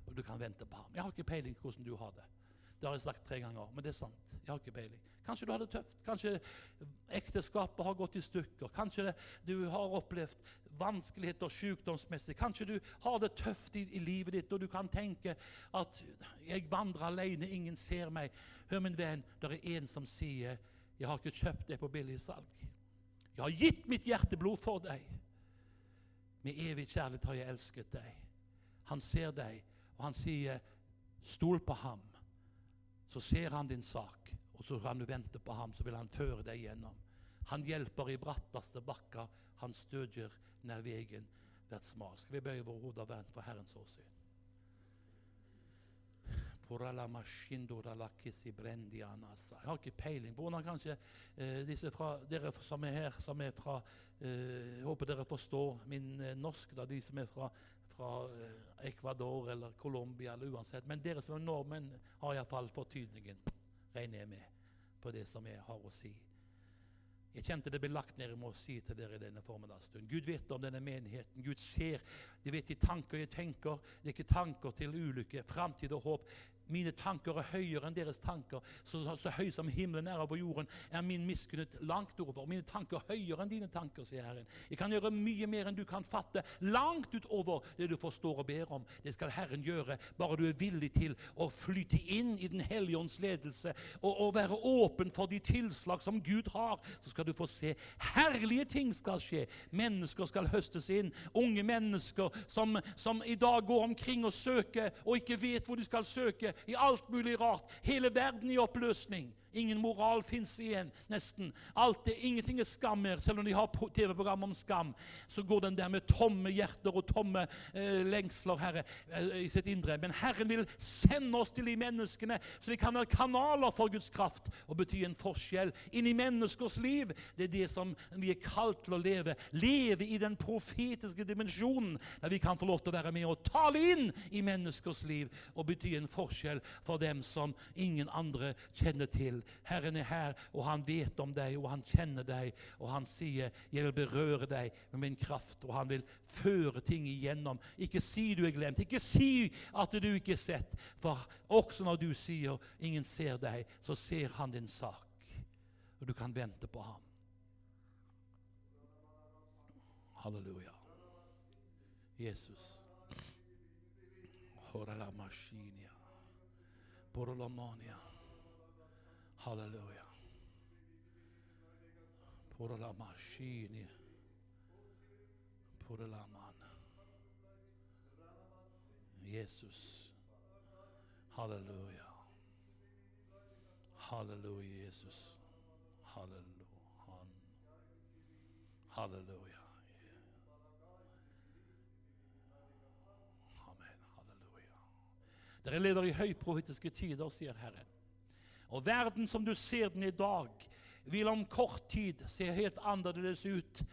og du kan vente på ham. Jeg har ikke peiling på hvordan du har det. Det har jeg sagt tre ganger, men det er sant. Jeg har ikke peiling. Kanskje du har det tøft. Kanskje ekteskapet har gått i stykker. Kanskje du har opplevd vanskeligheter sykdomsmessig. Kanskje du har det tøft i, i, livet ditt, og du kan tenke at 'jeg vandrer alene, ingen ser meg'. Hør, min venn, det er en som sier 'Jeg har ikke kjøpt det på billigsalg'. 'Jeg har gitt mitt hjerteblod for deg'. Med evig kjærlighet har jeg elsket deg. Han ser deg, og han sier 'Stol på ham'. Så ser han din sak, og så kan du vente på ham, så vil han føre deg gjennom. Han hjelper i bratteste bakker, han stødjer nær veien vært smal. Skal vi bøye våre hoder og vente for Herrens åsyn? Jeg har ikke peiling på hvordan kanskje eh, disse fra, dere som er her, som er fra eh, Jeg håper dere forstår min eh, norsk, da, de som er fra fra eh, Ecuador eller Colombia eller uansett. Men dere som er nordmenn, har iallfall fortydningen, regner jeg med, på det som jeg har å si. Jeg kjente det ble lagt ned med å si til dere i denne formiddagsstunden. Gud vet om denne menigheten. Gud ser. De vet de tanker jeg tenker. Det er ikke tanker til ulykke, framtid og håp. Mine tanker er høyere enn deres tanker. Så, så, så høy som himmelen er over jorden, er min miskunnhet langt over. Mine tanker er høyere enn dine tanker, sier Herren. Jeg kan gjøre mye mer enn du kan fatte. Langt utover det du forstår og ber om. Det skal Herren gjøre, bare du er villig til å flyte inn i Den hellige ånds ledelse og, og være åpen for de tilslag som Gud har. Så skal du få se herlige ting skal skje. Mennesker skal høstes inn. Unge mennesker som, som i dag går omkring og søker og ikke vet hvor de skal søke i alt mulig rart. Hele verden i oppløsning. Ingen moral fins igjen, nesten. Alt er, ingenting er skam mer. Selv om de har TV-program om skam, så går den der med tomme hjerter og tomme eh, lengsler Herre, eh, i sitt indre. Men Herren vil sende oss til de menneskene, så vi kan være kanaler for Guds kraft og bety en forskjell inn i menneskers liv. Det er det som vi er kalt til å leve. Leve i den profetiske dimensjonen, der vi kan få lov til å være med og tale inn i menneskers liv og bety en forskjell for dem som ingen andre kjenner til. Herren er her, og han vet om deg, og han kjenner deg, og han sier 'Jeg vil berøre deg med min kraft', og han vil føre ting igjennom. Ikke si du er glemt, ikke si at du ikke er sett, for også når du sier 'ingen ser deg', så ser han din sak, og du kan vente på ham. Halleluja. Jesus. Hora la maskinia. Porolomania. Halleluja. Por la maskini. Por la man. Jesus. Halleluja. Halleluja, Jesus. Halleluja. Halleluja. Amen. Halleluja. Dere leder i høyprofetiske tider, sier Herren. Og verden som du ser den i dag, vil om kort tid se helt annerledes ut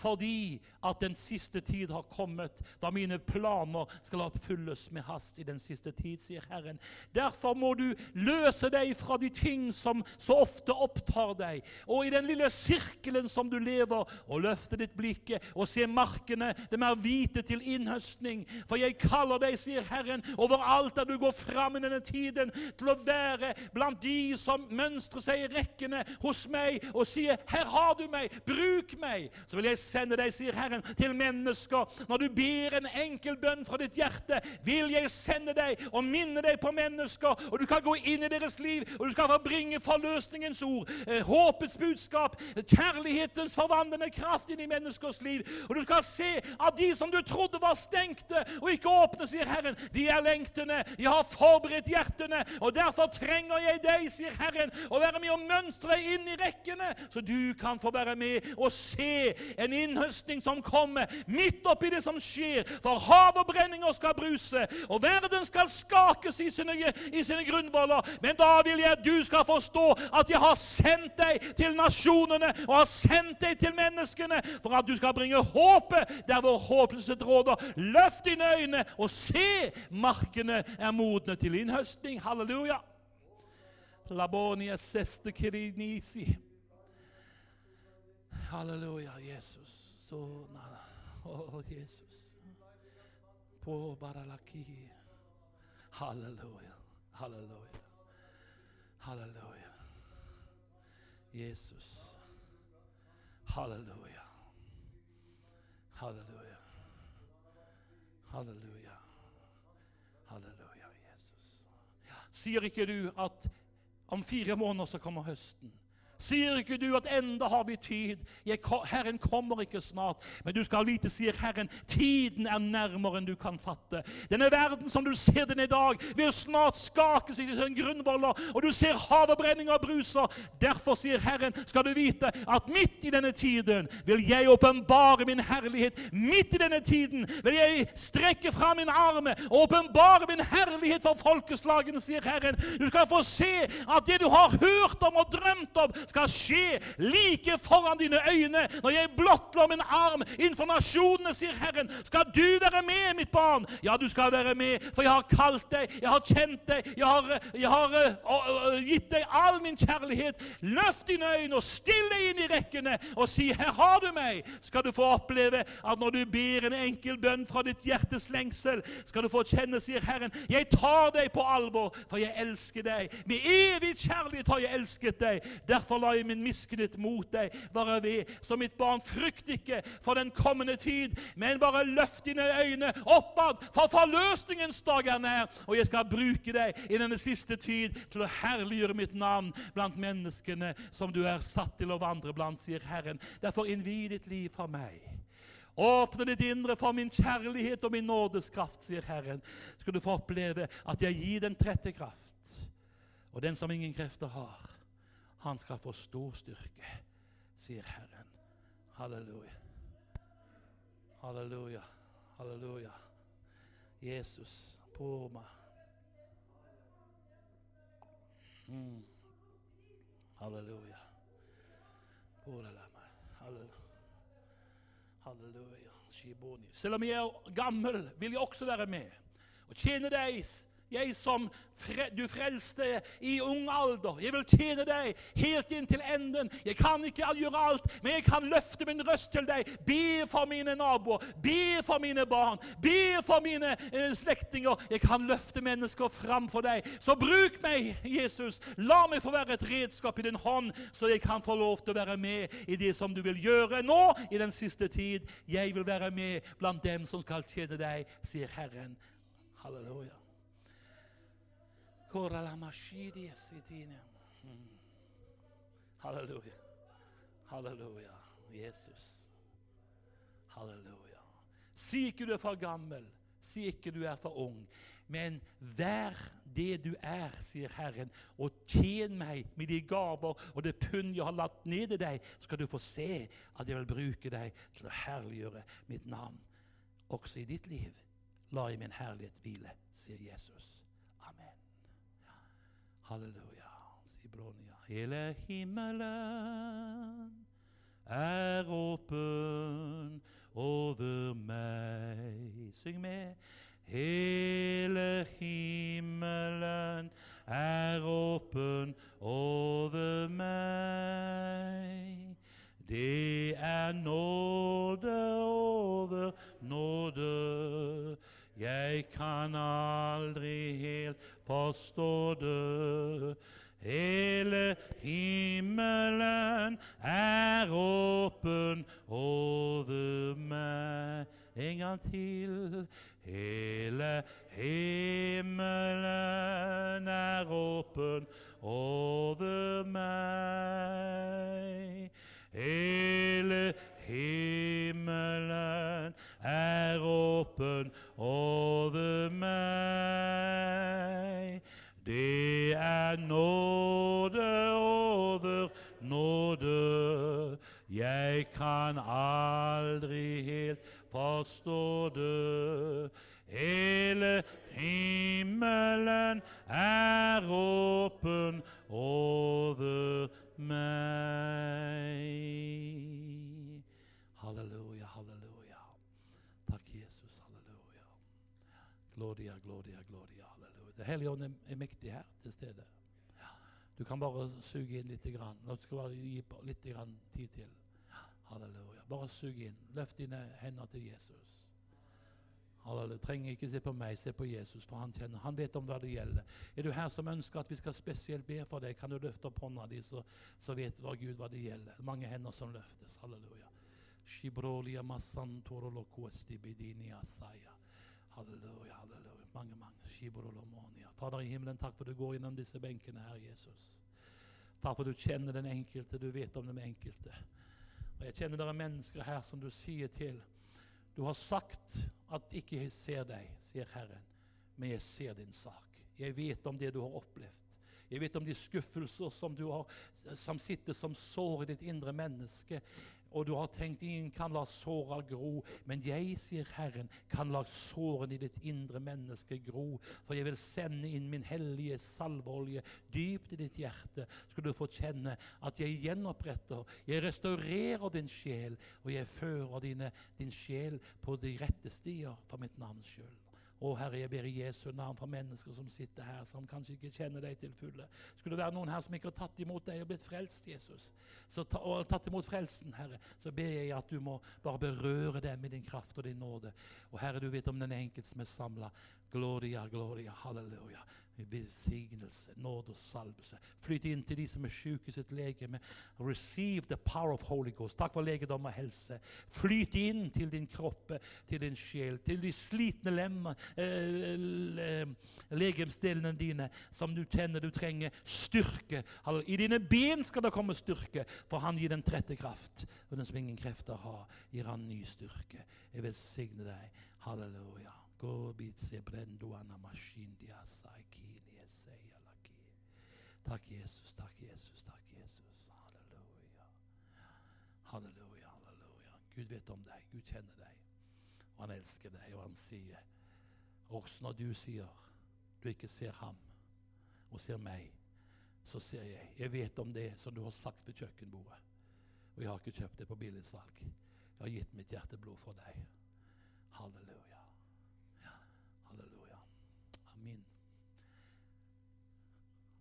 fordi at den siste tid har kommet, da mine planer skal oppfylles med hast i den siste tid, sier Herren. Derfor må du løse deg fra de ting som så ofte opptar deg, og i den lille sirkelen som du lever, og løfte ditt blikk og se markene, de er hvite til innhøstning. For jeg kaller deg, sier Herren, overalt der du går fram i denne tiden, til å være blant de som mønstrer seg i rekkene hos meg og sier, 'Her har du meg, bruk meg'. Så vil jeg sende deg, sier Herren, til mennesker. Når du ber en enkel bønn fra ditt hjerte, vil jeg sende deg og minne deg på mennesker. Og du kan gå inn i deres liv, og du skal få bringe forløsningens ord, eh, håpets budskap, kjærlighetens forvandlende kraft inn i menneskers liv. Og du skal se at de som du trodde var stengte og ikke åpne, sier Herren, de er lengtende. De har forberedt hjertene, og derfor trenger jeg deg, sier Herren, å være med og mønstre deg inn i rekkene, så du kan få være med og se en en innhøstning som kommer midt oppi det som skjer. For hav og brenninger skal bruse, og verden skal skakes i sine, i sine grunnvoller. Men da vil jeg at du skal forstå at jeg har sendt deg til nasjonene og har sendt deg til menneskene for at du skal bringe håpet der hvor håpløshet råder. Løft dine øyne og se! Markene er modne til innhøstning. Halleluja. Labonia seste kirinisi. Halleluja, Jesus. Å, oh, Jesus. På baralaki. Halleluja. Halleluja. Halleluja. Jesus. Halleluja. Halleluja. Halleluja. Halleluja, Jesus. Sier ikke du at om fire måneder så kommer høsten? Sier ikke du at enda har vi tid? Jeg, Herren kommer ikke snart. Men du skal vite, sier Herren, tiden er nærmere enn du kan fatte. Denne verden som du ser den i dag, vil snart skakes i sine grunnvoller, og du ser havebrenninger og bruser. Derfor, sier Herren, skal du vite at midt i denne tiden vil jeg åpenbare min herlighet. Midt i denne tiden vil jeg strekke fra min arme og åpenbare min herlighet for folkeslagene, sier Herren. Du skal få se at det du har hørt om og drømt om, skal skje like foran dine øyne når jeg blottler min arm innenfor nasjonene, sier Herren. Skal du være med, mitt barn? Ja, du skal være med, for jeg har kalt deg, jeg har kjent deg, jeg har, jeg har uh, uh, gitt deg all min kjærlighet. Løft dine øyne og still deg inn i rekkene og si 'Her har du meg'. Skal du få oppleve at når du ber en enkel bønn fra ditt hjertes lengsel, skal du få kjenne, sier Herren, 'Jeg tar deg på alvor, for jeg elsker deg'. Med evig kjærlighet har jeg elsket deg. Derfor la jeg min miskunnhet mot deg være ved. Så mitt barn, frykt ikke for den kommende tid, men bare løft dine øyne oppad, for forløsningens dag er nær. Og jeg skal bruke deg i denne siste tid til å herliggjøre mitt navn blant menneskene som du er satt til å vandre blant, sier Herren. Derfor innvi ditt liv for meg. Åpne ditt indre for min kjærlighet og min nådeskraft, sier Herren. Skal du få oppleve at jeg gir den trette kraft, og den som ingen krefter har. Han skal få stor styrke, sier Herren. Halleluja. Halleluja. Halleluja. Jesus på meg. Mm. Halleluja. Halleluja. Selv om jeg er gammel, vil jeg også være med og tjene deg jeg som fre, du frelste i ung alder. Jeg vil tjene deg helt inn til enden. Jeg kan ikke gjøre alt, men jeg kan løfte min røst til deg. Be for mine naboer, be for mine barn, be for mine eh, slektninger. Jeg kan løfte mennesker fram for deg. Så bruk meg, Jesus. La meg få være et redskap i din hånd, så jeg kan få lov til å være med i det som du vil gjøre nå i den siste tid. Jeg vil være med blant dem som skal tjene deg, sier Herren. Halleluja. Halleluja. Halleluja. Jesus. Halleluja. Si ikke du er for gammel, si ikke du er for ung, men vær det du er, sier Herren, og tjen meg med de gaver og det pund jeg har lagt ned i deg, skal du få se at jeg vil bruke deg til å herliggjøre mitt navn. Også i ditt liv la jeg min herlighet hvile, sier Jesus. Halleluja. Sibronia. Hele himmelen er åpen over meg. Syng med. Hele himmelen er åpen over meg. Det er nåde over nåde. Jeg kan aldri helt forstå det. Hele himmelen er åpen over meg. En gang til. Hele himmelen Ånd er mektig her til stede. Ja. Du kan bare suge inn litt. Grann. Nå skal bare gi litt grann tid til. Halleluja. Bare sug inn. Løft dine hender til Jesus. Halleluja. Trenger ikke se på meg, se på Jesus, for han kjenner. Han vet om hva det gjelder. Er du her som ønsker at vi skal spesielt be for deg, kan du løfte opp hånda di, så, så vet hva Gud hva det gjelder. Mange hender som løftes. Halleluja. Halleluja, halleluja. Mange, mange. Fader i himmelen, takk for du går gjennom disse benkene her, Jesus. Takk for du kjenner den enkelte, du vet om den enkelte. Og Jeg kjenner det er mennesker her som du sier til. Du har sagt at ikke jeg ser deg, sier Herren, men jeg ser din sak. Jeg vet om det du har opplevd. Jeg vet om de skuffelser som, har, som sitter som sår i ditt indre menneske og du har tenkt ingen kan la såra gro. Men jeg, sier Herren, kan la sårene i ditt indre menneske gro. For jeg vil sende inn min hellige salveolje dypt i ditt hjerte. Skal du få kjenne at jeg gjenoppretter, jeg restaurerer din sjel, og jeg fører dine, din sjel på de rette stier for mitt navns skyld. Å Herre, jeg ber i Jesu navn for mennesker som sitter her, som kanskje ikke kjenner deg til fulle. Skulle det være noen her som ikke har tatt imot deg og blitt frelst, Jesus, ta, og tatt imot frelsen, Herre, så ber jeg at du må bare berøre dem med din kraft og din nåde. Og Herre, du vet om den enkelte som er samla. Gloria, gloria, halleluja velsignelse, nåde og salvelse. Flyt inn til de som er syke i sitt legeme. Receive the power of Holy Ghost. Takk for legedom og helse. Flyt inn til din kropp, til din sjel, til de slitne lemmer, eh, legemsdelene dine som du kjenner du trenger styrke. I dine ben skal det komme styrke, for han gir den trette kraft. Og den som ingen krefter har, gir han ny styrke. Jeg velsigner deg. Halleluja. Takk, Jesus. Takk, Jesus. Takk, Jesus. Halleluja. Halleluja, halleluja. Gud vet om deg. Gud kjenner deg. Og han elsker deg, og han sier Også når du sier du ikke ser ham og ser meg, så ser jeg. Jeg vet om det som du har sagt ved kjøkkenbordet. Og jeg har ikke kjøpt det på billigsalg. Jeg har gitt mitt hjerteblod for deg. Halleluja.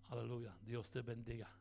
Aleluya. Dios te bendiga.